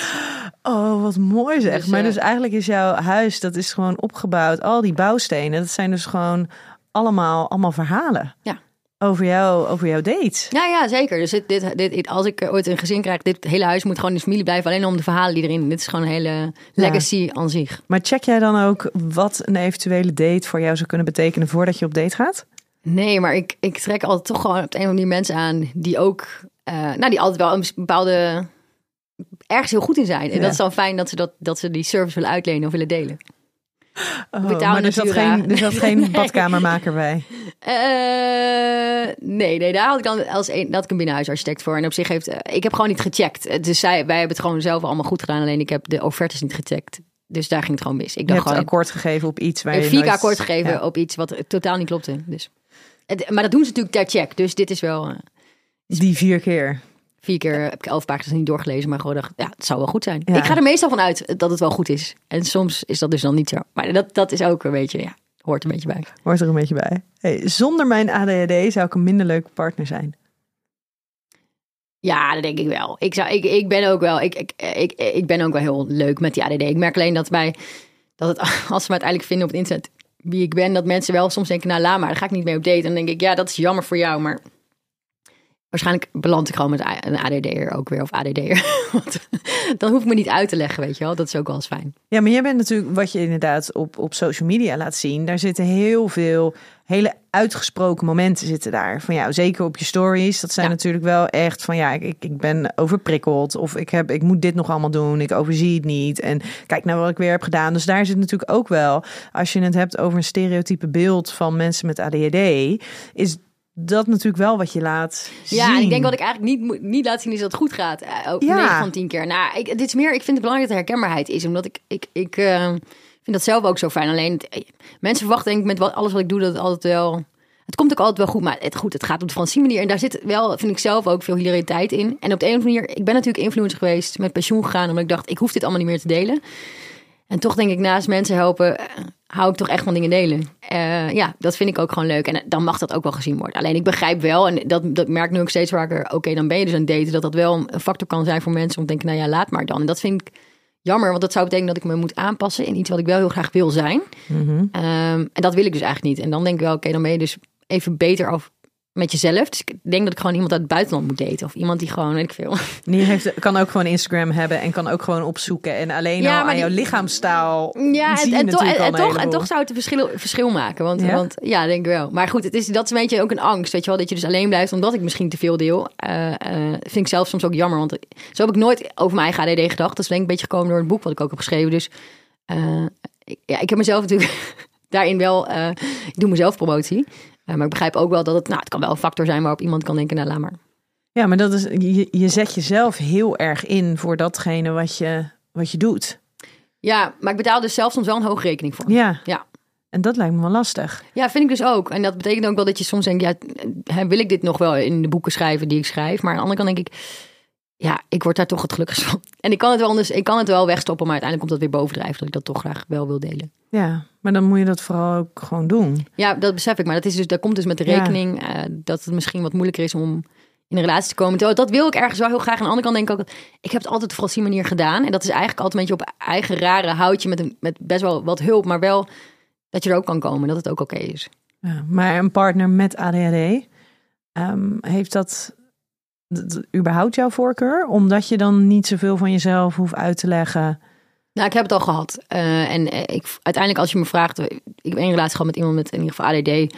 Oh, wat mooi zeg. Dus, maar eh, dus eigenlijk is jouw huis, dat is gewoon opgebouwd. Al die bouwstenen, dat zijn dus gewoon allemaal, allemaal verhalen. Ja. Over, jou, over jouw dates. Ja, ja, zeker. Dus dit, dit, dit, als ik ooit een gezin krijg, dit hele huis moet gewoon in de familie blijven. Alleen om de verhalen die erin. Dit is gewoon een hele legacy aan zich. Maar check jij dan ook wat een eventuele date voor jou zou kunnen betekenen voordat je op date gaat? Nee, maar ik, ik trek altijd toch gewoon op de een of andere manier mensen aan die ook, eh, nou, die altijd wel een bepaalde, ergens heel goed in zijn. En Ja. dat is dan fijn dat ze, dat, dat ze die service willen uitlenen of willen delen. Oh, maar er zat, geen, er zat geen Nee. badkamermaker bij. Eh, nee, nee, daar had ik dan als een, dat ik een binnenhuisarchitect voor. En op zich heeft, eh, ik heb gewoon niet gecheckt. Eh, Dus zij, wij hebben het gewoon zelf allemaal goed gedaan. Alleen ik heb de offertes niet gecheckt. Dus daar ging het gewoon mis. Ik Je dacht hebt gewoon, akkoord gegeven op iets waar je 4K nooit- akkoord gegeven Ja. op iets wat totaal niet klopte. Dus. Maar dat doen ze natuurlijk ter check. Dus dit is wel... Die vier keer. Vier keer heb ik elf pagina's niet doorgelezen, maar gewoon dacht, ja, het zou wel goed zijn. Ja. Ik ga er meestal van uit dat het wel goed is. En soms is dat dus dan niet zo. Maar dat, dat is ook een beetje, ja, hoort een beetje bij. Hoort er een beetje bij. Hey, zonder mijn ADHD zou ik een minder leuke partner zijn. Ja, dat denk ik wel. Ik, zou, ik, ik ben ook wel, ik, ik, ik, ik ben ook wel heel leuk met die ADD. Ik merk alleen dat bij, dat het, [LAUGHS] als ze me uiteindelijk vinden op het internet wie ik ben, dat mensen wel soms denken, nou laat maar, daar ga ik niet mee op date. En dan denk ik, ja, dat is jammer voor jou, maar waarschijnlijk beland ik gewoon met een ADD'er ook weer of ADD'er. [LAUGHS] Want dan hoef ik me niet uit te leggen, weet je wel. Dat is ook wel eens fijn. Ja, maar jij bent natuurlijk, wat je inderdaad op, op social media laat zien, daar zitten heel veel hele uitgesproken momenten zitten daar. Van jou, zeker op je stories. Dat zijn Ja. natuurlijk wel echt van ja, ik, ik ben overprikkeld. Of ik, heb, ik moet dit nog allemaal doen. Ik overzie het niet. En kijk naar wat ik weer heb gedaan. Dus daar zit natuurlijk ook wel, als je het hebt over een stereotype beeld van mensen met ADHD, is dat natuurlijk wel wat je laat zien. Ja, en ik denk wat ik eigenlijk niet, niet laat zien is dat het goed gaat. Eh, ook Ja. 9 van 10 keer. Nou, ik, dit is meer, ik vind het belangrijk dat er herkenbaarheid is. Omdat ik, ik, ik eh, vind dat zelf ook zo fijn. Alleen, het- eh, mensen verwachten denk ik met wat, alles wat ik doe, dat het altijd wel... Het komt ook altijd wel goed, maar het, goed, het gaat op de Francine manier. En daar zit wel, vind ik zelf, ook veel hilariteit in. En op de een of andere manier, ik ben natuurlijk influencer geweest, met pensioen gegaan, omdat ik dacht, ik hoef dit allemaal niet meer te delen. En toch denk ik, naast mensen helpen, hou ik toch echt van dingen delen. Eh, ja, dat vind ik ook gewoon leuk. En dan mag dat ook wel gezien worden. Alleen ik begrijp wel, en dat, dat merk nu ook steeds vaker, oké, dan ben je dus aan het daten, dat dat wel een factor kan zijn voor mensen om te denken, nou ja, laat maar dan. En dat vind ik jammer, want dat zou betekenen dat ik me moet aanpassen in iets wat ik wel heel graag wil zijn. Mhm. Ehm, en dat wil ik dus eigenlijk niet. En dan denk ik wel, oké, dan ben je dus even beter af met jezelf. Dus ik denk dat ik gewoon iemand uit het buitenland moet daten. Of iemand die gewoon, weet ik veel. Die heeft, kan ook gewoon Instagram hebben en kan ook gewoon opzoeken. En alleen Ja, al aan jouw lichaamstaal Ja, en, en, toch, en, toch, en heleboel. toch zou het een verschil, verschil maken. Want Ja? want ja, denk ik wel. Maar goed, het is, dat is een beetje ook een angst. Weet je wel, dat je dus alleen blijft omdat ik misschien te veel deel. Eh, eh, vind ik zelf soms ook jammer. Want zo heb ik nooit over mijn eigen ADD gedacht. Dat is denk ik een beetje gekomen door het boek wat ik ook heb geschreven. Dus eh, ik- ja, ik heb mezelf natuurlijk [LAUGHS] daarin wel... ik doe mezelf promotie. Maar ik begrijp ook wel dat het... Nou, het kan wel een factor zijn waarop iemand kan denken... Nou, laat maar. Ja, maar dat is, je, je zet jezelf heel erg in voor datgene wat je, wat je doet. Ja, maar ik betaal dus zelf soms wel een hoge rekening voor. Ja. Ja. En dat lijkt me wel lastig. Ja, vind ik dus ook. En dat betekent ook wel dat je soms denkt, ja, wil ik dit nog wel in de boeken schrijven die ik schrijf? Maar aan de andere kant denk ik, ja, ik word daar toch het gelukkigst van. En ik kan het wel, anders, ik kan het wel wegstoppen, maar uiteindelijk komt dat weer bovendrijven dat ik dat toch graag wel wil delen. Ja, maar dan moet je dat vooral ook gewoon doen. Ja, dat besef ik. Maar dat, is dus, dat komt dus met de Ja. rekening eh, dat het misschien wat moeilijker is om in een relatie te komen. Terwijl dat wil ik ergens wel heel graag. Aan de andere kant denk ik ook, ik heb het altijd op Francine manier gedaan. En dat is eigenlijk altijd een beetje op eigen rare houtje met, een, met best wel wat hulp, maar wel dat je er ook kan komen, dat het ook oké is. Ja, maar een partner met ADHD, ehm, heeft dat, überhaupt jouw voorkeur? Omdat je dan niet zoveel van jezelf hoeft uit te leggen. Nou, ik heb het al gehad. Eh, en eh, ik, uiteindelijk, als je me vraagt, eh, ik heb één relatie gehad met iemand met in ieder geval ADD.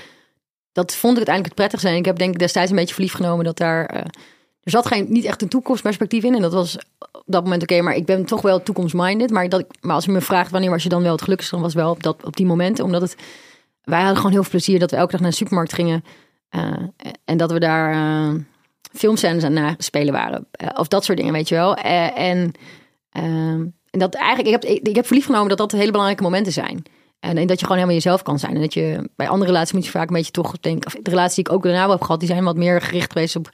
Dat vond ik uiteindelijk het prettigste. En ik heb denk ik destijds een beetje verliefd genomen dat daar. er zat geen, niet echt een toekomstperspectief in. En dat was op dat moment oké. maar ik ben toch wel toekomstminded. Maar, dat maar als je me vraagt wanneer was je dan wel het gelukkigste, dan was wel op, dat, op die momenten. Omdat het. Wij hadden gewoon heel veel plezier dat we elke dag naar de supermarkt gingen. en dat we daar filmscènes aan naspelen waren. Eh, of dat soort dingen, weet je wel. Eh, en. ehm, en dat eigenlijk, ik heb, ik, ik heb verliefd genomen dat dat hele belangrijke momenten zijn. En, en dat je gewoon helemaal jezelf kan zijn. En dat je bij andere relaties moet je vaak een beetje toch denken. Of de relaties die ik ook daarna heb gehad, die zijn wat meer gericht geweest op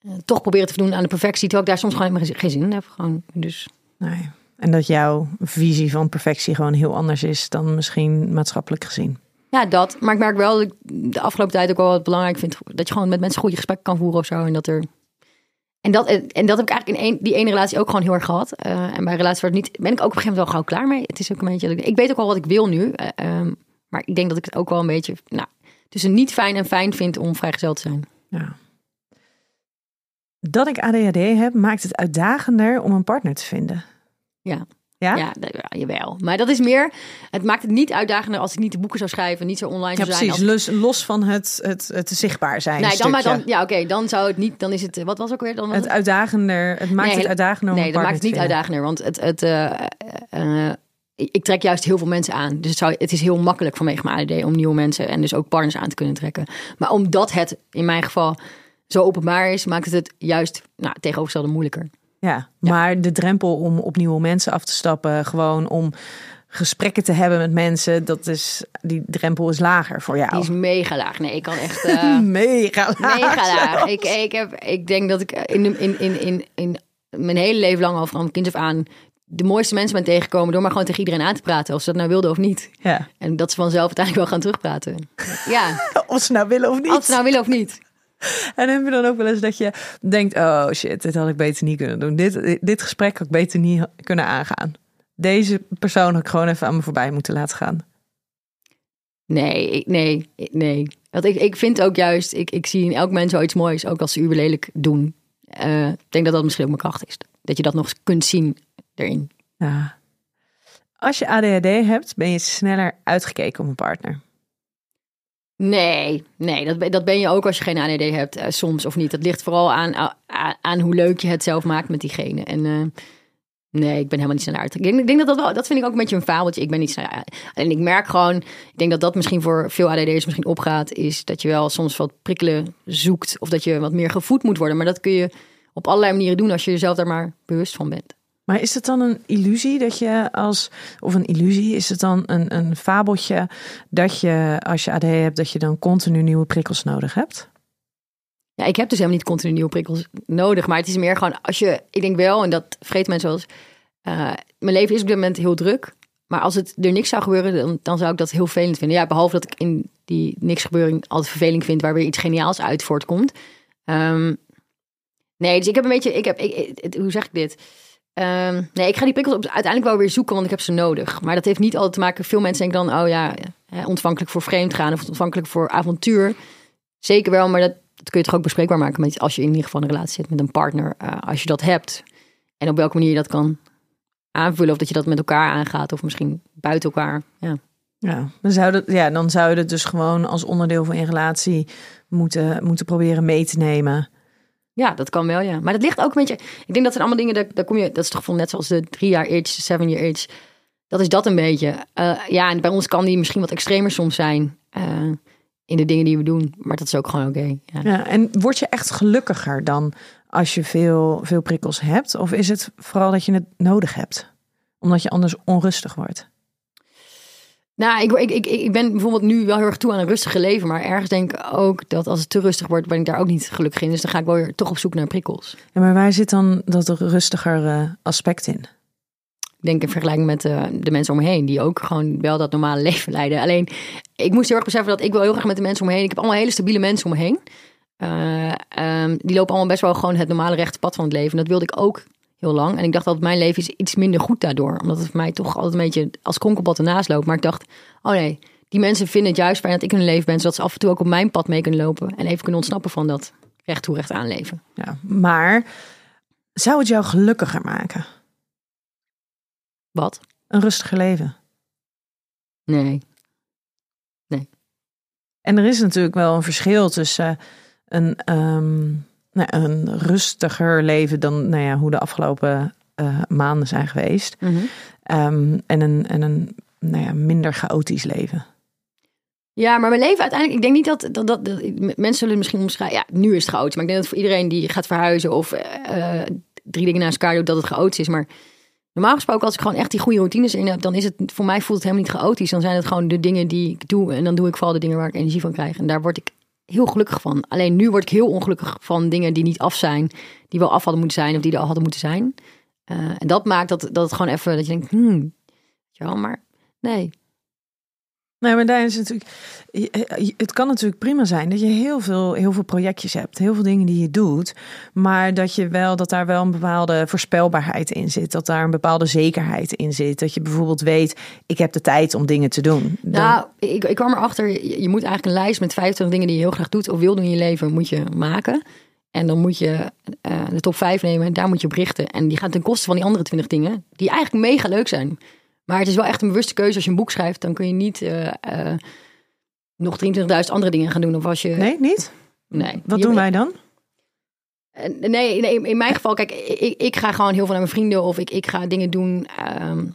eh, toch proberen te voldoen aan de perfectie. Terwijl ik daar soms gewoon helemaal geen zin in heb. Gewoon, dus Nee. En dat jouw visie van perfectie gewoon heel anders is dan misschien maatschappelijk gezien. Ja, dat. Maar ik merk wel dat ik de afgelopen tijd ook wel wat belangrijk vind. Dat je gewoon met mensen goede gesprekken kan voeren of zo. En dat er. En dat, en dat heb ik eigenlijk in één, die ene relatie ook gewoon heel erg gehad. Eh, en bij relaties waar het niet, ben ik ook op een gegeven moment wel gauw klaar mee. Het is ook een beetje, ik, weet ook wel wat ik wil nu. eh, ehm, maar ik denk dat ik het ook wel een beetje, nou, tussen niet fijn en fijn vind om vrijgezel te zijn. Ja. Dat ik ADHD heb, maakt het uitdagender om een partner te vinden. Ja. Ja? Ja, dat- ja, jawel. Maar dat is meer, het maakt het niet uitdagender als ik niet de boeken zou schrijven, niet zo online Ja, zou zijn. precies. Als- Los, los van het, het, het zichtbaar zijn. nee, dan, maar dan, ja, oké, dan zou het niet, dan is het, wat was ook weer? Dan was Het uitdagender, het maakt Nee, het uitdagender Nee, dat maakt het niet vinden. uitdagender, want het, het, eh, eh, ik ik trek juist heel veel mensen aan. Dus het, zou, het is heel makkelijk vanwege mijn ADD om nieuwe mensen en dus ook partners aan te kunnen trekken. Maar omdat het in mijn geval zo openbaar is, maakt het het juist nou, het tegenovergestelde moeilijker. Ja, maar de drempel om op nieuwe mensen af te stappen, gewoon om gesprekken te hebben met mensen, dat is, die drempel is lager voor jou. Die is mega laag. Nee, ik kan echt... [LAUGHS] eh, mega laag. Mega laag. zelfs. Ik, ik, heb, ik denk dat ik in, in, in, in, in mijn hele leven lang al van kind af aan de mooiste mensen ben tegengekomen door maar gewoon tegen iedereen aan te praten, of ze dat nou wilden of niet. Ja. En dat ze vanzelf uiteindelijk wel gaan terugpraten. Ja, [LAUGHS] Of ze nou willen of niet. of ze nou willen of niet. [LAUGHS] En heb je dan ook wel eens dat je denkt, oh shit, dit had ik beter niet kunnen doen. Dit, dit gesprek had ik beter niet kunnen aangaan. Deze persoon had ik gewoon even aan me voorbij moeten laten gaan. Nee, ik- nee, nee. Want ik, ik vind ook juist, ik, ik zie in elk mens wel iets moois, ook als ze uber lelijk doen. Eh, ik denk dat dat misschien ook mijn kracht is. Dat je dat nog kunt zien erin. Ja. Als je ADHD hebt, ben je sneller uitgekeken op een partner. Nee, nee, dat, ben- dat ben je ook als je geen ADD hebt, eh, soms of niet. Dat ligt vooral aan, aan, hoe leuk je het zelf maakt met diegene. En eh, nee, ik ben helemaal niet sneller uit. Ik denk, ik denk dat dat wel, dat vind ik ook een beetje een fabeltje. Ik ben niet. En ik merk gewoon, ik denk dat dat misschien voor veel ADD'ers misschien opgaat, is dat je wel soms wat prikkelen zoekt. Of dat je wat meer gevoed moet worden. Maar dat kun je op allerlei manieren doen als je jezelf daar maar bewust van bent. Maar is het dan een illusie dat je als, of een illusie, is het dan een, een fabeltje dat je als je ADHD hebt, dat je dan continu nieuwe prikkels nodig hebt? Ja, ik heb dus helemaal niet continu nieuwe prikkels nodig. Maar het is meer gewoon als je, ik denk wel, en dat vergeten mensen wel eh, mijn leven is op dit moment heel druk. Maar als het er niks zou gebeuren, dan, dan zou ik dat heel vervelend vinden. Ja, behalve dat ik in die niks gebeuring altijd verveling vind, waar weer iets geniaals uit voortkomt. Ehm, nee, dus ik heb een beetje, ik heb, ik, hoe zeg ik dit? Ehm, nee, ik ga die prikkels uiteindelijk wel weer zoeken, want ik heb ze nodig. Maar dat heeft niet altijd te maken. Veel mensen denken dan, oh ja, ontvankelijk voor vreemd gaan of ontvankelijk voor avontuur. Zeker wel, maar dat, kun je toch ook bespreekbaar maken als je in ieder geval een relatie zit met een partner. eh, als je dat hebt. En op welke manier je dat kan aanvullen. Of dat je dat met elkaar aangaat. Of misschien buiten elkaar. Ja. Ja, dan zou, dat, ja, dan zou je het dus gewoon als onderdeel van je relatie moeten, moeten proberen mee te nemen. Ja, dat kan wel, ja. Maar dat ligt ook een beetje... Ik denk dat zijn allemaal dingen, daar, daar kom je... Dat is toch net zoals de drie jaar age, seven year age. Dat is dat een beetje. Eh, ja, en bij ons kan die misschien wat extremer soms zijn. eh, in de dingen die we doen. Maar dat is ook gewoon oké. ja. Ja, en word je echt gelukkiger dan als je veel, veel prikkels hebt? Of is het vooral dat je het nodig hebt? Omdat je anders onrustig wordt. Nou, ik, ik, ik, ik ben bijvoorbeeld nu wel heel erg toe aan een rustige leven. Maar ergens denk ik ook dat als het te rustig wordt, ben ik daar ook niet gelukkig in. Dus dan ga ik wel weer toch op zoek naar prikkels. Ja, maar waar zit dan dat rustiger eh, aspect in? Ik denk in vergelijking met eh, de mensen om me heen, die ook gewoon wel dat normale [LAUGHS] leven leiden. Alleen, ik moest heel erg beseffen dat ik wil heel graag met de mensen om me heen. Ik heb allemaal hele stabiele mensen om me heen. Eh, ehm, die lopen allemaal best wel gewoon het normale rechte pad van het leven. En dat wilde ik ook heel lang. En ik dacht dat mijn leven is iets minder goed daardoor. Omdat het voor mij toch altijd een beetje als kronkelpad ernaast loopt. Maar ik dacht, oh nee, die mensen vinden het juist fijn dat ik in hun leven ben. Zodat ze af en toe ook op mijn pad mee kunnen lopen. En even kunnen ontsnappen van dat recht toe recht aan leven. Ja, maar zou het jou gelukkiger maken? Wat? Een rustiger leven? Nee. En er is natuurlijk wel een verschil tussen een, ehm, nou, een rustiger leven dan nou ja, hoe de afgelopen eh, maanden zijn geweest. Ehm, en een, en een nou ja, minder chaotisch leven. Ja, maar mijn leven uiteindelijk, ik denk niet dat, dat, dat, dat- mensen zullen misschien omschrijven. Ja, nu is het chaotisch, maar ik denk dat voor iedereen die gaat verhuizen of eh, eh, drie dingen naast elkaar doet, dat het chaotisch is. Maar normaal gesproken, als ik gewoon echt die goede routines in heb, dan is het voor mij voelt het helemaal niet chaotisch. Dan zijn het gewoon de dingen die ik doe en dan doe ik vooral de dingen waar ik energie van krijg. En daar word ik heel gelukkig van. Alleen nu word ik heel ongelukkig van dingen die niet af zijn, die wel af hadden moeten zijn of die er al hadden moeten zijn. Eh, en dat maakt dat, dat het gewoon even, dat je denkt, hmm, ja, maar nee. Nee, maar daar is natuurlijk. je- Het kan natuurlijk prima zijn dat je heel veel, heel veel projectjes hebt, heel veel dingen die je doet, maar dat je wel dat daar wel een bepaalde voorspelbaarheid in zit, dat daar een bepaalde zekerheid in zit, dat je bijvoorbeeld weet, ik heb de tijd om dingen te doen. Nou, ik, ik kwam erachter, je, je moet eigenlijk een lijst met 25 dingen die je heel graag doet of wil doen in je leven, moet je maken. En dan moet je eh, de top 5 nemen en daar moet je op richten. En die gaat ten koste van die andere 20 dingen, die eigenlijk mega leuk zijn. Maar het is wel echt een bewuste keuze. Als je een boek schrijft, dan kun je niet eh, eh, nog 23.000 andere dingen gaan doen. Of als je. nee, niet? nee. Wat doen wij dan? Eh, Nee, nee, in mijn geval, kijk, ik, ik ga gewoon heel veel naar mijn vrienden of ik, ik ga dingen doen ehm,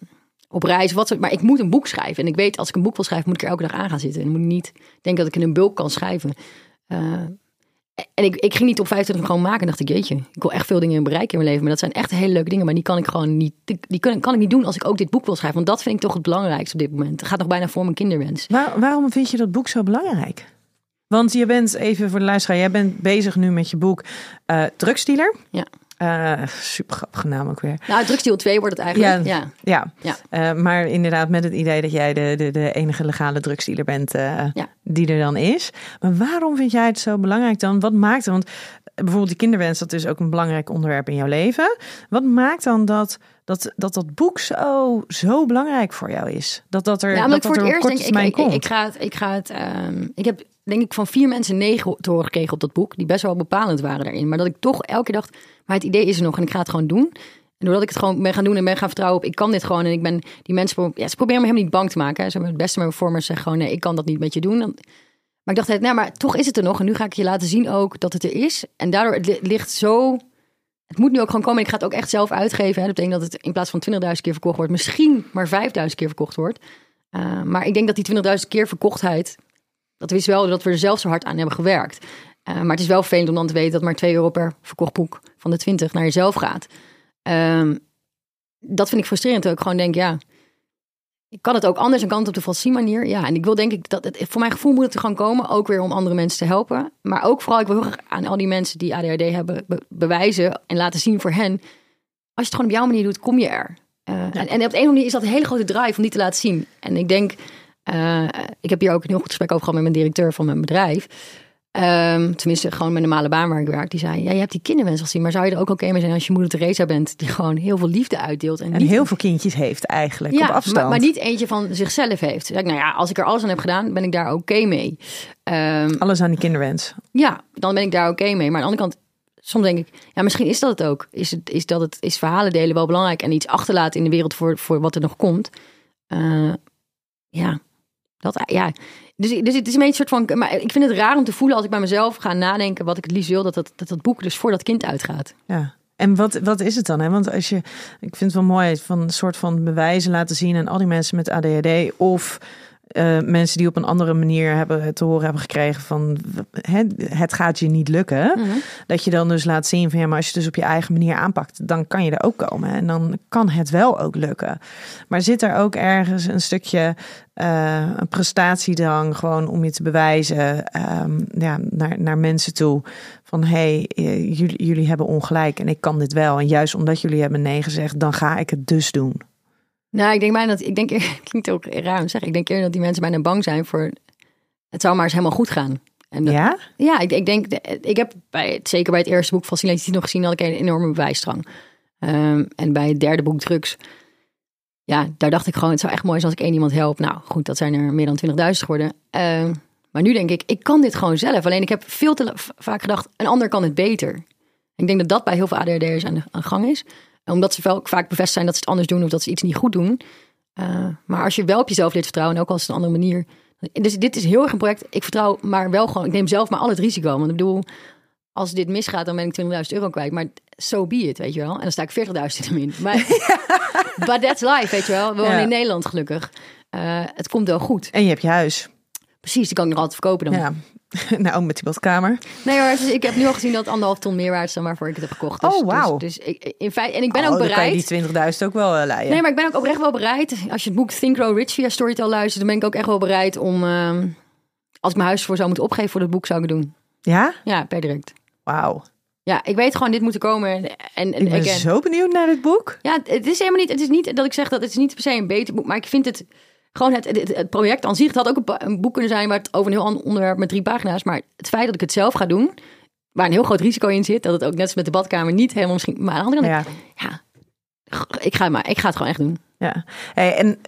op reis. Wat, maar ik moet een boek schrijven. En ik weet, als ik een boek wil schrijven, moet ik er elke dag aan gaan zitten. En ik moet niet denken dat ik in een bulk kan schrijven. En ik, ik ging niet op 25 gewoon maken. En dacht ik, jeetje, ik wil echt veel dingen bereiken in mijn leven. Maar dat zijn echt hele leuke dingen. Maar die kan ik gewoon niet, die, kan, kan ik niet doen als ik ook dit boek wil schrijven. Want dat vind ik toch het belangrijkste op dit moment. Het gaat nog bijna voor mijn kinderwens. Waar- waarom vind je dat boek zo belangrijk? Want je bent, even voor de luisteraar, jij bent bezig nu met je boek eh Drugsdealer. Ja. Eh, super grappige naam ook weer. Nou, drugsdeel 2 wordt het eigenlijk. Ja. Ja. Ja, Ja. Eh, maar inderdaad met het idee dat jij de, de, de enige legale drugsdealer bent eh, Ja. die er dan is. Maar waarom vind jij het zo belangrijk dan? Wat maakt het? Want bijvoorbeeld die kinderwens, dat is ook een belangrijk onderwerp in jouw leven. Wat maakt dan dat dat, dat, dat boek zo, zo belangrijk voor jou is? Dat dat er, Ja, dat omdat ik dat voor het er eerst denk ik, ik, ik, ga het, ik ga het, ehm, ik heb denk ik van vier mensen negen te horen gekregen op dat boek, die best wel bepalend waren daarin. Maar dat ik toch elke keer dacht, maar het idee is er nog en ik ga het gewoon doen. En doordat ik het gewoon ben gaan doen en ben gaan vertrouwen op, ik kan dit gewoon en ik ben die mensen, ja, ze proberen me helemaal niet bang te maken. Hè. Ze hebben het beste met performers zeggen gewoon, nee, ik kan dat niet met je doen. Dan- Maar ik dacht, nou, maar toch is het er nog en nu ga ik je laten zien ook dat het er is. En daardoor het li- ligt zo het moet nu ook gewoon komen. En ik ga het ook echt zelf uitgeven. Hè. Dat betekent dat het in plaats van 20.000 keer verkocht wordt, misschien maar 5.000 keer verkocht wordt. Uh, maar ik denk dat die 20.000 keer verkochtheid, dat wist wel dat we er zelf zo hard aan hebben gewerkt. Uh, maar het is wel vervelend om dan te weten dat maar 2 euro per verkocht boek van de 20 naar jezelf gaat. Um, dat vind ik frustrerend. Dat ik gewoon denk, ja, kan het ook anders en kan het op de Valsie manier. Ja, en ik wil denk ik dat het, voor mijn gevoel moet het er gewoon komen. Ook weer om andere mensen te helpen. Maar ook vooral, ik wil heel graag aan al die mensen die ADHD hebben be bewijzen en laten zien voor hen. Als je het gewoon op jouw manier doet, kom je er. Uh, ja. en, en, op de een of andere manier is dat een hele grote drive om die te laten zien. En ik denk, uh, ik heb hier ook een heel goed gesprek over gehad met mijn directeur van mijn bedrijf. Um, tenminste, gewoon een normale baan waar ik werk. Die zei, ja, je hebt die kinderwens gezien. Maar zou je er ook oké okay mee zijn als je moeder Teresa bent... die gewoon heel veel liefde uitdeelt. En, heel veel kindjes heeft eigenlijk, ja, op afstand. Maar, maar niet eentje van zichzelf heeft. Zeg nou ja, als ik er alles aan heb gedaan, ben ik daar oké okay mee. Um, alles aan die kinderwens. Ja, dan ben ik daar oké okay mee. Maar aan de andere kant, soms denk ik... ja, misschien is dat het ook. Is, het, is dat het is verhalen delen wel belangrijk... en iets achterlaten in de wereld voor, voor wat er nog komt. Uh, ja, dat, ja, dus, dus het is een beetje een soort van. Maar ik vind het raar om te voelen als ik bij mezelf ga nadenken wat ik het liefst wil, dat dat, dat, boek dus voor dat kind uitgaat. Ja. En wat, wat is het dan? Hè? Want als je, ik vind het wel mooi, van een soort van bewijzen laten zien aan al die mensen met ADHD of uh, mensen die op een andere manier hebben te horen hebben gekregen van hè, het gaat je niet lukken. Mhm. Dat je dan dus laat zien van ja, maar als je het dus op je eigen manier aanpakt, dan kan je er ook komen. En dan kan het wel ook lukken. Maar zit er ook ergens een stukje uh, een prestatiedrang gewoon om je te bewijzen um, ja, naar, naar mensen toe van hé, hey, jullie, jullie hebben ongelijk en ik kan dit wel. En juist omdat jullie hebben nee gezegd, dan ga ik het dus doen. Nou, ik denk bijna dat ik denk [LAUGHS] het klinkt ook raar zeggen. Ik denk eerder dat die mensen bijna bang zijn voor het zou maar eens helemaal goed gaan. En dat, ja? Ja, ik, ik denk, ik heb bij, zeker bij het eerste boek Faciliteit nog gezien, had ik een enorme bewijsdrang. Um, en bij het derde boek Drugs, ja, daar dacht ik gewoon, het zou echt mooi zijn als ik één iemand help. Nou goed, dat zijn er meer dan 20.000 geworden. Um, maar nu denk ik, ik kan dit gewoon zelf. Alleen ik heb veel te vaak gedacht, een ander kan het beter. Ik denk dat dat bij heel veel ADHD'ers aan de aan gang is omdat ze wel vaak bevestigd zijn dat ze het anders doen of dat ze iets niet goed doen. Uh, maar als je wel op jezelf leert vertrouwen, en ook als het een andere manier. Dus dit is heel erg een project. Ik vertrouw maar wel gewoon. Ik neem zelf maar al het risico. Want ik bedoel, als dit misgaat, dan ben ik 20.000 euro kwijt. Maar so be it, weet je wel. En dan sta ik 40.000 in min. Maar [LAUGHS] but that's life, weet je wel. We wonen Ja. in Nederland gelukkig. Uh, het komt wel goed. En je hebt je huis. Precies, die kan ik nog altijd verkopen dan. Ja. [LAUGHS] nou, met die badkamer. Nee hoor, dus ik heb nu al gezien dat het anderhalf ton meer waard is dan waarvoor ik het heb gekocht. Dus, Oh, wauw. Dus, dus ik, in feite, en ik ben oh, ook dan kan je bereid. die 20.000 ook wel uh, leiden. Nee, maar ik ben ook oprecht wel bereid. Als je het boek Think Grow Rich via Storytel luistert, dan ben ik ook echt wel bereid om. Uh, als ik mijn huis voor zou moeten opgeven voor dat boek, zou ik het doen. Ja? Ja, per direct. Wauw. Ja, ik weet gewoon, dit moet er komen. En, en, Ik ben again. zo benieuwd naar dit boek. Ja, het is helemaal niet. Het is niet dat ik zeg dat het is niet per se een beter boek, maar ik vind het. Gewoon het, het, het project aan zich, het had ook een, een, boek kunnen zijn waar het over een heel ander onderwerp met drie pagina's. Maar het feit dat ik het zelf ga doen, waar een heel groot risico in zit, dat het ook net als met de badkamer niet helemaal misschien. Maar aan de andere kant, ja, ja ik, ga, maar, ik ga het gewoon echt doen. Ja, hey, en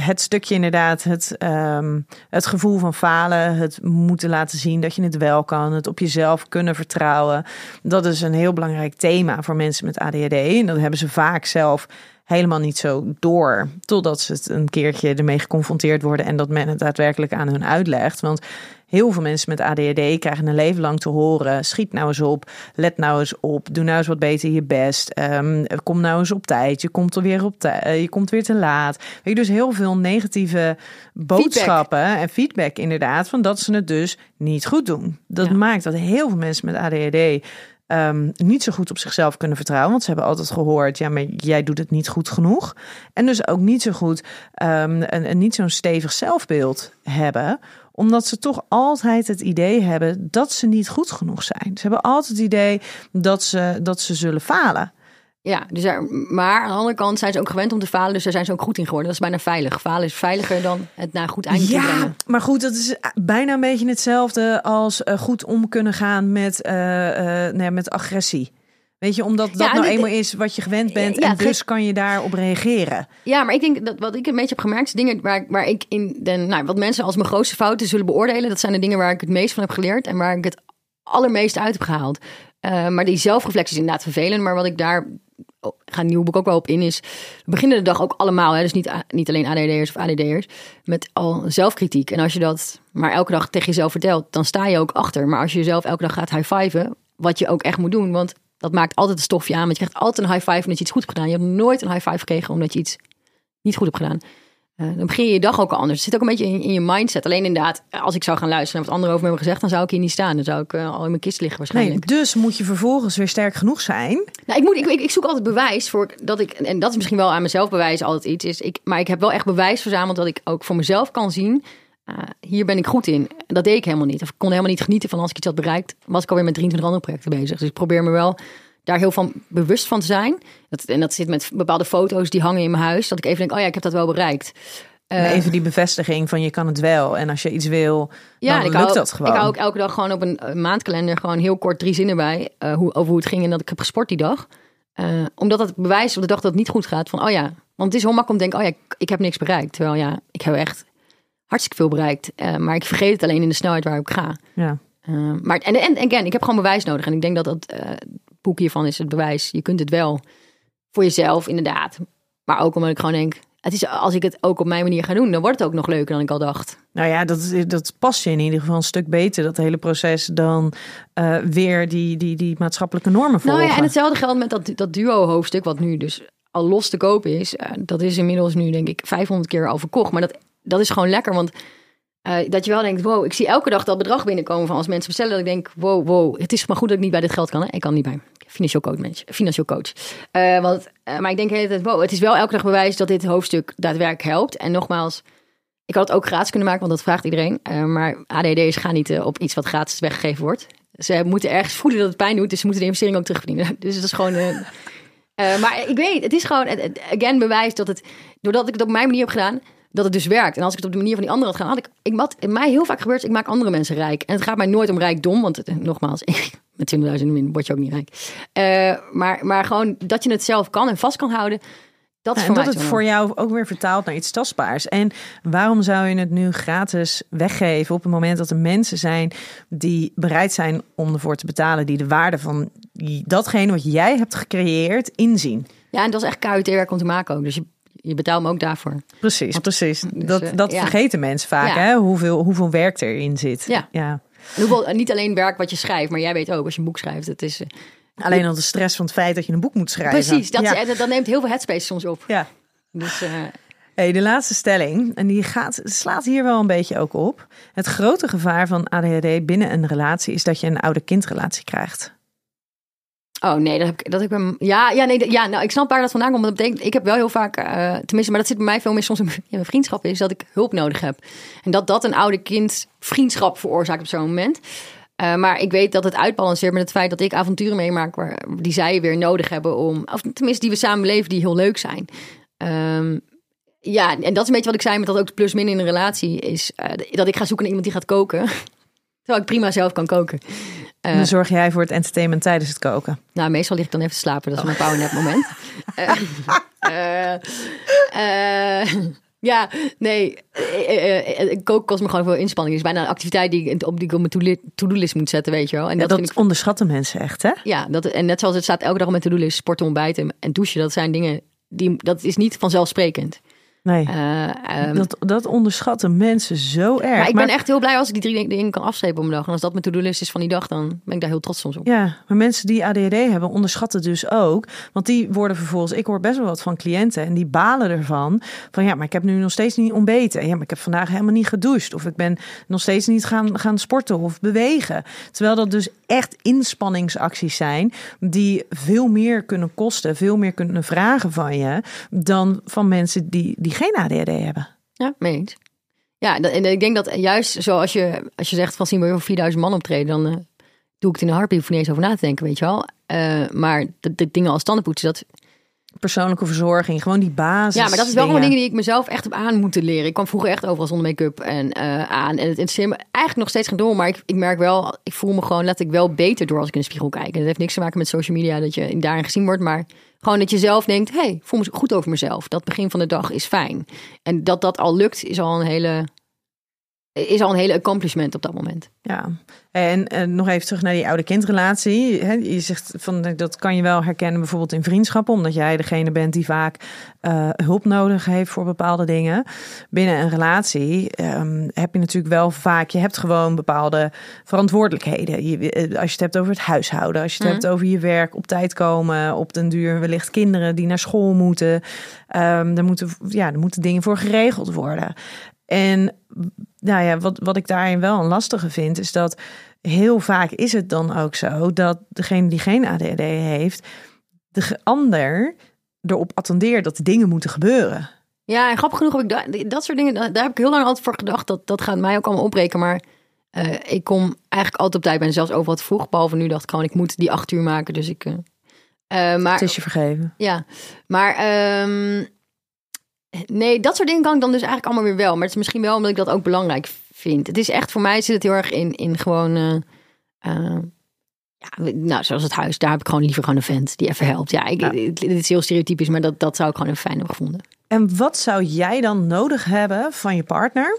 het stukje inderdaad, het, um, het gevoel van falen, het moeten laten zien dat je het wel kan, het op jezelf kunnen vertrouwen, dat is een heel belangrijk thema voor mensen met ADHD. En dat hebben ze vaak zelf helemaal niet zo door, totdat ze het een keertje ermee geconfronteerd worden en dat men het daadwerkelijk aan hun uitlegt. Want heel veel mensen met ADHD krijgen een leven lang te horen: schiet nou eens op, let nou eens op, doe nou eens wat beter je best, um, kom nou eens op tijd, je komt er weer op tijd, uh, je komt weer te laat. Weet je, dus heel veel negatieve boodschappen feedback. en feedback inderdaad van dat ze het dus niet goed doen. Dat ja. maakt dat heel veel mensen met ADHD Um, niet zo goed op zichzelf kunnen vertrouwen. Want ze hebben altijd gehoord, ja, maar jij doet het niet goed genoeg. En dus ook niet zo goed, um, en, en niet zo'n stevig zelfbeeld hebben omdat ze toch altijd het idee hebben dat ze niet goed genoeg zijn. Ze hebben altijd het idee dat ze, dat ze zullen falen. Ja, dus er, maar aan de andere kant zijn ze ook gewend om te falen. Dus daar zijn ze ook goed in geworden. Dat is bijna veilig. Falen is veiliger dan het naar goed einde te Ja, brengen. maar goed, dat is bijna een beetje hetzelfde als eh, goed om kunnen gaan met, eh, eh, nee, met agressie. Weet je, omdat dat Ja, nou dit- eenmaal is wat je gewend bent Ja, en dus kan je daarop reageren. Ja, maar ik denk dat wat ik een beetje heb gemerkt, is dingen waar, waar ik in den, nou, wat mensen als mijn grootste fouten zullen beoordelen, dat zijn de dingen waar ik het meest van heb geleerd en waar ik het allermeest uit heb gehaald. Eh, maar die zelfreflectie is inderdaad vervelend, maar wat ik daar ga een nieuw boek ook wel op in is, we beginnen de dag ook allemaal, hè, dus niet, niet alleen ADD'ers of ADD'ers, met al zelfkritiek. En als je dat maar elke dag tegen jezelf vertelt, dan sta je ook achter. Maar als je jezelf elke dag gaat high-fiven, wat je ook echt moet doen, want dat maakt altijd een stofje aan, want je krijgt altijd een high-five omdat je iets goed hebt gedaan. Je hebt nooit een high-five gekregen omdat je iets niet goed hebt gedaan. Eh, dan begin je je dag ook al anders. Het zit ook een beetje in, in je mindset. Alleen inderdaad, als ik zou gaan luisteren naar wat anderen over me hebben gezegd, dan zou ik hier niet staan. Dan zou ik eh, al in mijn kist liggen Nee, waarschijnlijk. dus moet je vervolgens weer sterk genoeg zijn. Nou, ik, moet, ik, ik, ik zoek altijd bewijs voor dat ik, en dat is misschien wel aan mezelf bewijs altijd iets, is ik, maar ik heb wel echt bewijs verzameld dat ik ook voor mezelf kan zien. eh, hier ben ik goed in. Dat deed ik helemaal niet. Of ik kon helemaal niet genieten van als ik iets had bereikt. Was ik alweer met 23 andere projecten bezig. Dus ik probeer me wel daar heel van bewust van te zijn. Dat, en dat zit met bepaalde foto's die hangen in mijn huis. Dat ik even denk, oh ja, ik heb dat wel bereikt. Eh, Even die bevestiging van je kan het wel. En als je iets wil, Ja, dan ik lukt hou, dat gewoon. Ik hou ook elke dag gewoon op een eh, maandkalender gewoon heel kort drie zinnen bij eh, hoe, over hoe het ging en dat ik heb gesport die dag. Omdat dat bewijst op de dag dat het niet goed gaat van, oh ja, want het is heel makkelijk om te denken, oh ja, ik, ik heb niks bereikt. Terwijl ja, ik heb echt hartstikke veel bereikt. Maar ik vergeet het alleen in de snelheid waar ik ga. Ja. Maar en, en again, ik heb gewoon bewijs nodig. En ik denk dat dat boek hiervan is het bewijs. Je kunt het wel voor jezelf, inderdaad. Maar ook omdat ik gewoon denk, het is, als ik het ook op mijn manier ga doen, dan wordt het ook nog leuker dan ik al dacht. Nou ja, dat, dat past je in ieder geval een stuk beter, dat hele proces, dan eh, weer die, die, die maatschappelijke normen volgen. Nou ja, en hetzelfde geldt met dat, dat duo-hoofdstuk, wat nu dus al los te koop is. Eh, dat is inmiddels nu, denk ik, 500 keer al verkocht. Maar dat, dat is gewoon lekker, want eh, dat je wel denkt, wow, ik zie elke dag dat bedrag binnenkomen van als mensen bestellen. Dat ik denk, wow, wow, het is maar goed dat ik niet bij dit geld kan. Hè? Ik kan niet bij. Financieel coach, mens, financieel coach. Eh, want, eh, maar ik denk de hele tijd, wow, het is wel elke dag bewijs dat dit hoofdstuk daadwerkelijk helpt. En nogmaals, ik had het ook gratis kunnen maken, want dat vraagt iedereen. Maar ADD'ers gaan niet op iets wat gratis weggegeven wordt. Ze moeten ergens voelen dat het pijn doet, dus ze moeten de investering ook terugverdienen. [LAUGHS] Dus het is gewoon... maar ik weet, het is gewoon, again, bewijs dat het, doordat ik het op mijn manier heb gedaan, dat het dus werkt. En als ik het op de manier van die anderen had gedaan, had ik, ik wat in mij heel vaak gebeurt, ik maak andere mensen rijk. En het gaat mij nooit om rijkdom, want het, eh, nogmaals, [LAUGHS] met 20.000 min word je ook niet rijk. Eh, maar, maar gewoon dat je het zelf kan en vast kan houden, dat is Ja, en dat het voor jou ook weer vertaalt naar iets tastbaars. En waarom zou je het nu gratis weggeven op het moment dat er mensen zijn die bereid zijn om ervoor te betalen, die de waarde van datgene wat jij hebt gecreëerd inzien? Ja, en dat is echt KUT-werk om te maken ook. Dus je, je betaalt me ook daarvoor. Precies, precies. dat eh, dat ja. vergeten mensen vaak, Ja. hè? Hoeveel, hoeveel werk erin zit. Ja. ja. En hoeveel, niet alleen werk wat je schrijft, maar jij weet ook, als je een boek schrijft, het is... eh, Alleen al de stress van het feit dat je een boek moet schrijven. precies, dat, neemt heel veel headspace soms op. ja. Dus eh, Hey, de laatste stelling, en die gaat, slaat hier wel een beetje ook op. Het grote gevaar van ADHD binnen een relatie is dat je een oude-kindrelatie krijgt. Oh nee, dat heb ik. Dat ik bij- ja, ja, nee, ja, nou, ik snap waar dat vandaan komt. want Dat betekent, ik heb wel heel vaak, eh, tenminste, maar dat zit bij mij veel meer soms in [LAUGHS] mijn vriendschap, is dat ik hulp nodig heb. En dat dat een oude kind vriendschap veroorzaakt op zo'n moment. Eh, maar ik weet dat het uitbalanceert met het feit dat ik avonturen meemaak waar, die zij weer nodig hebben om, of tenminste die we samen beleven, die heel leuk zijn. Ehm, ja, en dat is een beetje wat ik zei met dat ook de plus-min in een relatie is eh, dat ik ga zoeken naar iemand die gaat koken. [LAUGHS] Terwijl ik prima zelf kan koken. En dan zorg jij voor het entertainment tijdens het koken. Nou, meestal lig ik dan even te slapen. Dat is mijn powernap moment. [LAUGHS] Eh, eh, eh, ja, nee. eh, eh, eh, Koken kost me gewoon veel inspanning. Het is bijna een activiteit die ik op, die ik op mijn to- to-do-list moet zetten, weet je wel. En Ja, dat, ik... onderschatten mensen echt, hè? Ja, dat, en net zoals het staat elke dag op mijn to-do-list, sporten, ontbijten en douchen. Dat zijn dingen, die, dat is niet vanzelfsprekend. Nee, Eh, ehm, dat, dat onderschatten mensen zo erg. maar ik ben echt heel blij als ik die drie dingen kan afstrepen op een dag. En als dat mijn to-do-list is van die dag, dan ben ik daar heel trots soms op. Ja, maar mensen die ADHD hebben onderschatten dus ook. Want die worden vervolgens, ik hoor best wel wat van cliënten en die balen ervan. Van ja, maar ik heb nu nog steeds niet ontbeten. Ja, maar ik heb vandaag helemaal niet gedoucht. Of ik ben nog steeds niet gaan, gaan sporten of bewegen. Terwijl dat dus echt inspanningsacties zijn die veel meer kunnen kosten, veel meer kunnen vragen van je dan van mensen die, die geen ADHD hebben. Ja, mee. Ja, en ik denk dat juist zoals je, als je zegt van zien we heel 4000 man optreden, dan eh, doe ik het in een hartbeat, hoef niet eens over na te denken, weet je wel. Eh, maar de, de dingen als tandenpoetsen, dat, Persoonlijke verzorging, gewoon die basis. ja, maar dat is wel allemaal dingen die ik mezelf echt heb aan moeten leren. Ik kwam vroeger echt overal zonder make-up en eh, aan. En het interesseert me eigenlijk nog steeds geen door. Maar ik, ik merk wel, ik voel me gewoon letterlijk wel beter door als ik in de spiegel kijk. En dat heeft niks te maken met social media, dat je daarin gezien wordt. Maar gewoon dat je zelf denkt, hey, voel me goed over mezelf. Dat begin van de dag is fijn. En dat dat al lukt, is al een hele, is al een hele accomplishment op dat moment. Ja, en, en nog even terug naar die oude kindrelatie. Je zegt van dat kan je wel herkennen bijvoorbeeld in vriendschappen, omdat jij degene bent die vaak eh, hulp nodig heeft voor bepaalde dingen. Binnen een relatie ehm, heb je natuurlijk wel vaak, je hebt gewoon bepaalde verantwoordelijkheden. Je, eh, als je het hebt over het huishouden, als je het Mhm. hebt over je werk, op tijd komen, op den duur wellicht kinderen die naar school moeten. Er, moeten ja, er moeten dingen voor geregeld worden. En nou ja, wat, wat ik daarin wel een lastige vind, is dat heel vaak is het dan ook zo dat degene die geen ADHD heeft, de ander erop attendeert dat dingen moeten gebeuren. Ja, en grappig genoeg heb ik da- dat soort dingen, daar heb ik heel lang altijd voor gedacht. Dat, dat gaat mij ook allemaal opbreken. Maar eh, ik kom eigenlijk altijd op tijd. Ben zelfs overal te vroeg. Behalve nu dacht ik gewoon, ik moet die acht uur maken. Dus ik... eh, maar, Het is je vergeven. Ja, maar ehm, nee, dat soort dingen kan ik dan dus eigenlijk allemaal weer wel. Maar het is misschien wel omdat ik dat ook belangrijk vind. Het is echt, voor mij zit het heel erg in, in gewoon... eh, eh, ja, nou, zoals het huis, daar heb ik gewoon liever gewoon een vent die even helpt. Ja, ik, Ja. Dit, dit is heel stereotypisch, maar dat, dat zou ik gewoon even fijn hebben gevonden. En wat zou jij dan nodig hebben van je partner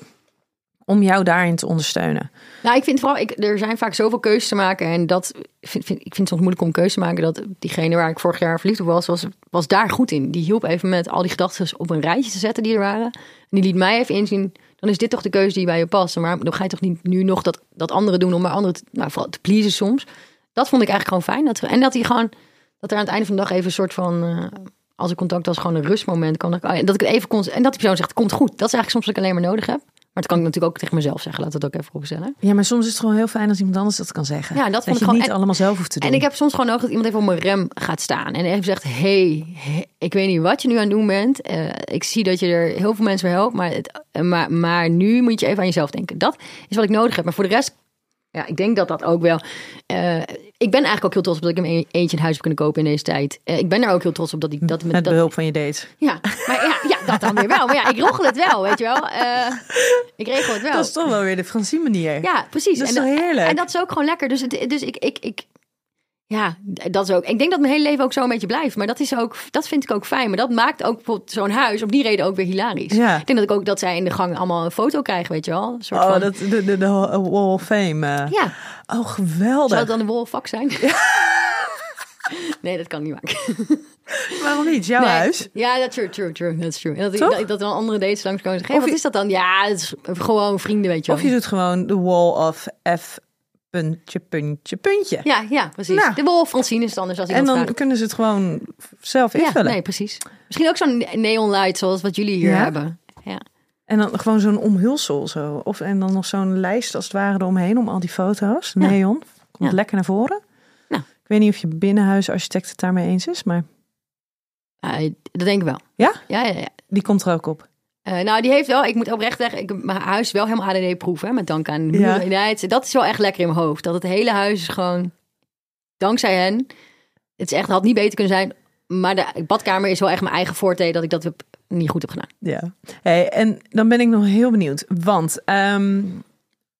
om jou daarin te ondersteunen? Nou, ik vind vooral, ik, er zijn vaak zoveel keuzes te maken. En dat vind, vind, ik vind het soms moeilijk om keuze te maken. Dat diegene waar ik vorig jaar verliefd op was, was, was daar goed in. Die hielp even met al die gedachten op een rijtje te zetten die er waren. En die liet mij even inzien, dan is dit toch de keuze die bij je past. Maar dan ga je toch niet nu nog dat, dat andere doen om bij anderen te, nou, vooral te pleasen soms. Dat vond ik eigenlijk gewoon fijn. Dat, en dat hij gewoon, dat er aan het einde van de dag even een soort van... eh, als ik contact was, gewoon een rustmoment kan. Dat ik, het even kon. En dat die persoon zegt: komt goed. Dat is eigenlijk soms wat ik alleen maar nodig heb. Maar dat kan ik natuurlijk ook tegen mezelf zeggen. Laat het ook even opstellen. Ja, maar soms is het gewoon heel fijn als iemand anders dat kan zeggen. Ja, dat vond dat ik je gewoon- niet en- allemaal zelf hoeft te doen. En ik heb soms gewoon nodig dat iemand even op mijn rem gaat staan. En even zegt, hey, hey, ik weet niet wat je nu aan het doen bent. Eh, ik zie dat je er heel veel mensen mee helpt. Maar, het, eh, maar, maar nu moet je even aan jezelf denken. Dat is wat ik nodig heb. Maar voor de rest, ja, ik denk dat dat ook wel... eh, ik ben eigenlijk ook heel trots op dat ik hem een- eentje een huis heb kunnen kopen in deze tijd. Ik ben er ook heel trots op dat ik dat... Met dat behulp van je date. ja, maar ja, dat dan weer wel. Maar ja, ik roggel het wel, weet je wel. Eh, ik regel het wel. Dat is toch wel weer de Francine manier. Ja, precies. Dat is en, heerlijk? En dat is ook gewoon lekker. Dus, het, dus ik, ik, ik, ja, dat is ook. Ik denk dat mijn hele leven ook zo een beetje blijft. Maar dat is ook, dat vind ik ook fijn. Maar dat maakt ook bijvoorbeeld zo'n huis op die reden ook weer hilarisch. Ja. Ik denk dat ik ook dat zij in de gang allemaal een foto krijgen, weet je wel. Een soort Oh, van, dat, de, de, de Wall of Fame. eh. Ja, Oh, geweldig. zou het dan een wolfvak zijn? [LAUGHS] nee, dat kan niet maken. [LAUGHS] Waarom niet? Jouw Nee. huis? Ja, dat true, true, true. Dat is true. En dat, Toch? dat, dat dan andere dates langskomen en zeggen, wat je- is dat dan? Ja, het is gewoon vrienden, weet je wel. Of je doet gewoon de Wall of F puntje, puntje, puntje. Ja, ja, precies. Nou. De wolf Francine is het anders als en iemand dan kunnen ze het gewoon zelf invullen. Ja, nee, precies. Misschien ook zo'n neon light zoals wat jullie hier Ja? hebben. Ja. En dan gewoon zo'n omhulsel zo. Of, en dan nog zo'n lijst als het ware eromheen om al die foto's. Neon. Komt lekker naar voren. Weet niet of je binnenhuisarchitect het daarmee eens is, maar Eh, dat denk ik wel. Ja? Ja, ja, ja. die komt er ook op. Eh, nou, die heeft wel, ik moet oprecht zeggen, ik heb mijn huis wel helemaal ADD-proef, hè, met dank aan de Ja. muren. Ja, het- dat is wel echt lekker in mijn hoofd. Dat het hele huis is gewoon, dankzij hen, het is echt, had niet beter kunnen zijn. Maar de badkamer is wel echt mijn eigen forte dat ik dat heb, niet goed heb gedaan. Ja. Hey, en dan ben ik nog heel benieuwd. Want ehm,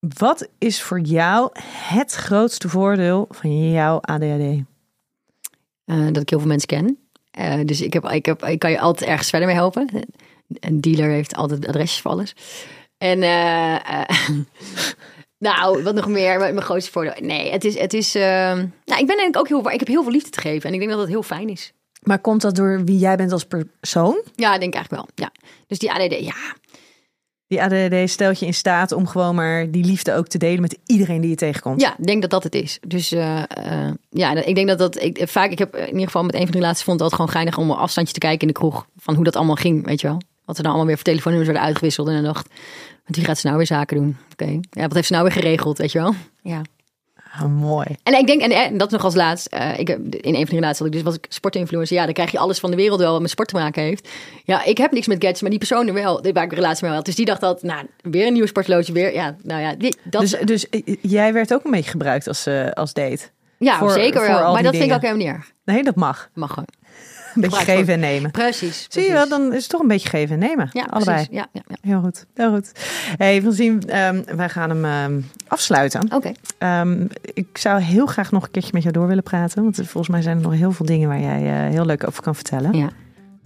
wat is voor jou het grootste voordeel van jouw ADHD? Eh, dat ik heel veel mensen ken. Eh, dus ik, heb, ik, heb, ik kan je altijd ergens verder mee helpen. Een dealer heeft altijd adresjes voor alles. En eh, [LAUGHS] nou, wat nog meer? Mijn grootste voordeel. Nee, het is. Het is nou, ik ben ik ook heel. Ik heb heel veel liefde te geven. En ik denk dat dat heel fijn is. Maar komt dat door wie jij bent als persoon? Ja, ik denk eigenlijk wel. Ja. Dus die ADD, ja. Die ADHD stelt je in staat om gewoon maar die liefde ook te delen met iedereen die je tegenkomt. Ja, ik denk dat dat het is. Dus eh, eh, ja, ik denk dat dat. Ik, vaak, ik heb in ieder geval met een van die laatste vond het altijd gewoon geinig om een afstandje te kijken in de kroeg. Van hoe dat allemaal ging, weet je wel. Wat er dan allemaal weer voor telefoonnummers werden uitgewisseld. En dan dacht, met wie gaat ze nou weer zaken doen? Oké, ja, wat heeft ze nou weer geregeld, weet je wel? Ja. Ah, mooi. En ik denk, en, en dat nog als laatst, eh, ik, in een van de relaties had ik dus was ik sportinfluencer. Ja, dan krijg je alles van de wereld wel wat met sport te maken heeft. Ja, ik heb niks met gadgets, maar die persoon er wel, waar ik een relatie mee had. Dus die dacht dat, nou, weer een nieuw sportloodje, weer, ja, nou ja, die- dat, Dus, dus eh, jij werd ook een beetje gebruikt als, eh, als date? ja, voor- zeker voor wel. Maar dat vind ik ook helemaal niet erg. Nee, dat mag. Mag gewoon. Een beetje geven en nemen. Precies. Zie je wel, dan is het toch een beetje geven en nemen. Ja, Allebei. precies. Ja, ja, ja. Heel goed, heel goed. Hey, van zien, ehm, wij gaan hem ehm, afsluiten. Oké. Ehm, ik zou heel graag nog een keertje met jou door willen praten. Want volgens mij zijn er nog heel veel dingen waar jij eh, heel leuk over kan vertellen. Ja.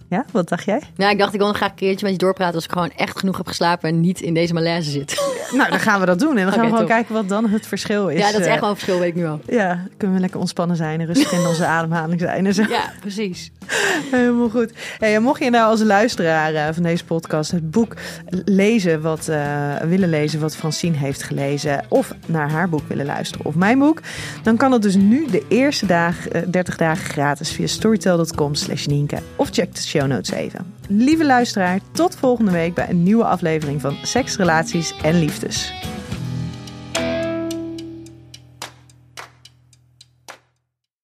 Ja, wat dacht jij? Nou, ik dacht, ik wil nog graag een keertje met je doorpraten als ik gewoon echt genoeg heb geslapen en niet in deze malaise zit. [LAUGHS] Nou, dan gaan we dat doen. En dan gaan we gewoon top. kijken wat dan het verschil is. ja, dat is Eh, echt wel een verschil, weet ik nu al. Ja, kunnen we lekker ontspannen zijn en rustig in onze [LAUGHS] ademhaling zijn en zo. Ja, precies. Helemaal goed. Hey, mocht je nou als luisteraar eh, van deze podcast het boek lezen wat eh, willen lezen wat Francine heeft gelezen, of naar haar boek willen luisteren of mijn boek, dan kan dat dus nu de eerste dag, eh, 30 dagen gratis via storytel.com/slash Nienke of check de show notes. Lieve luisteraar, tot volgende week bij een nieuwe aflevering van Seks, Relaties en Liefdes.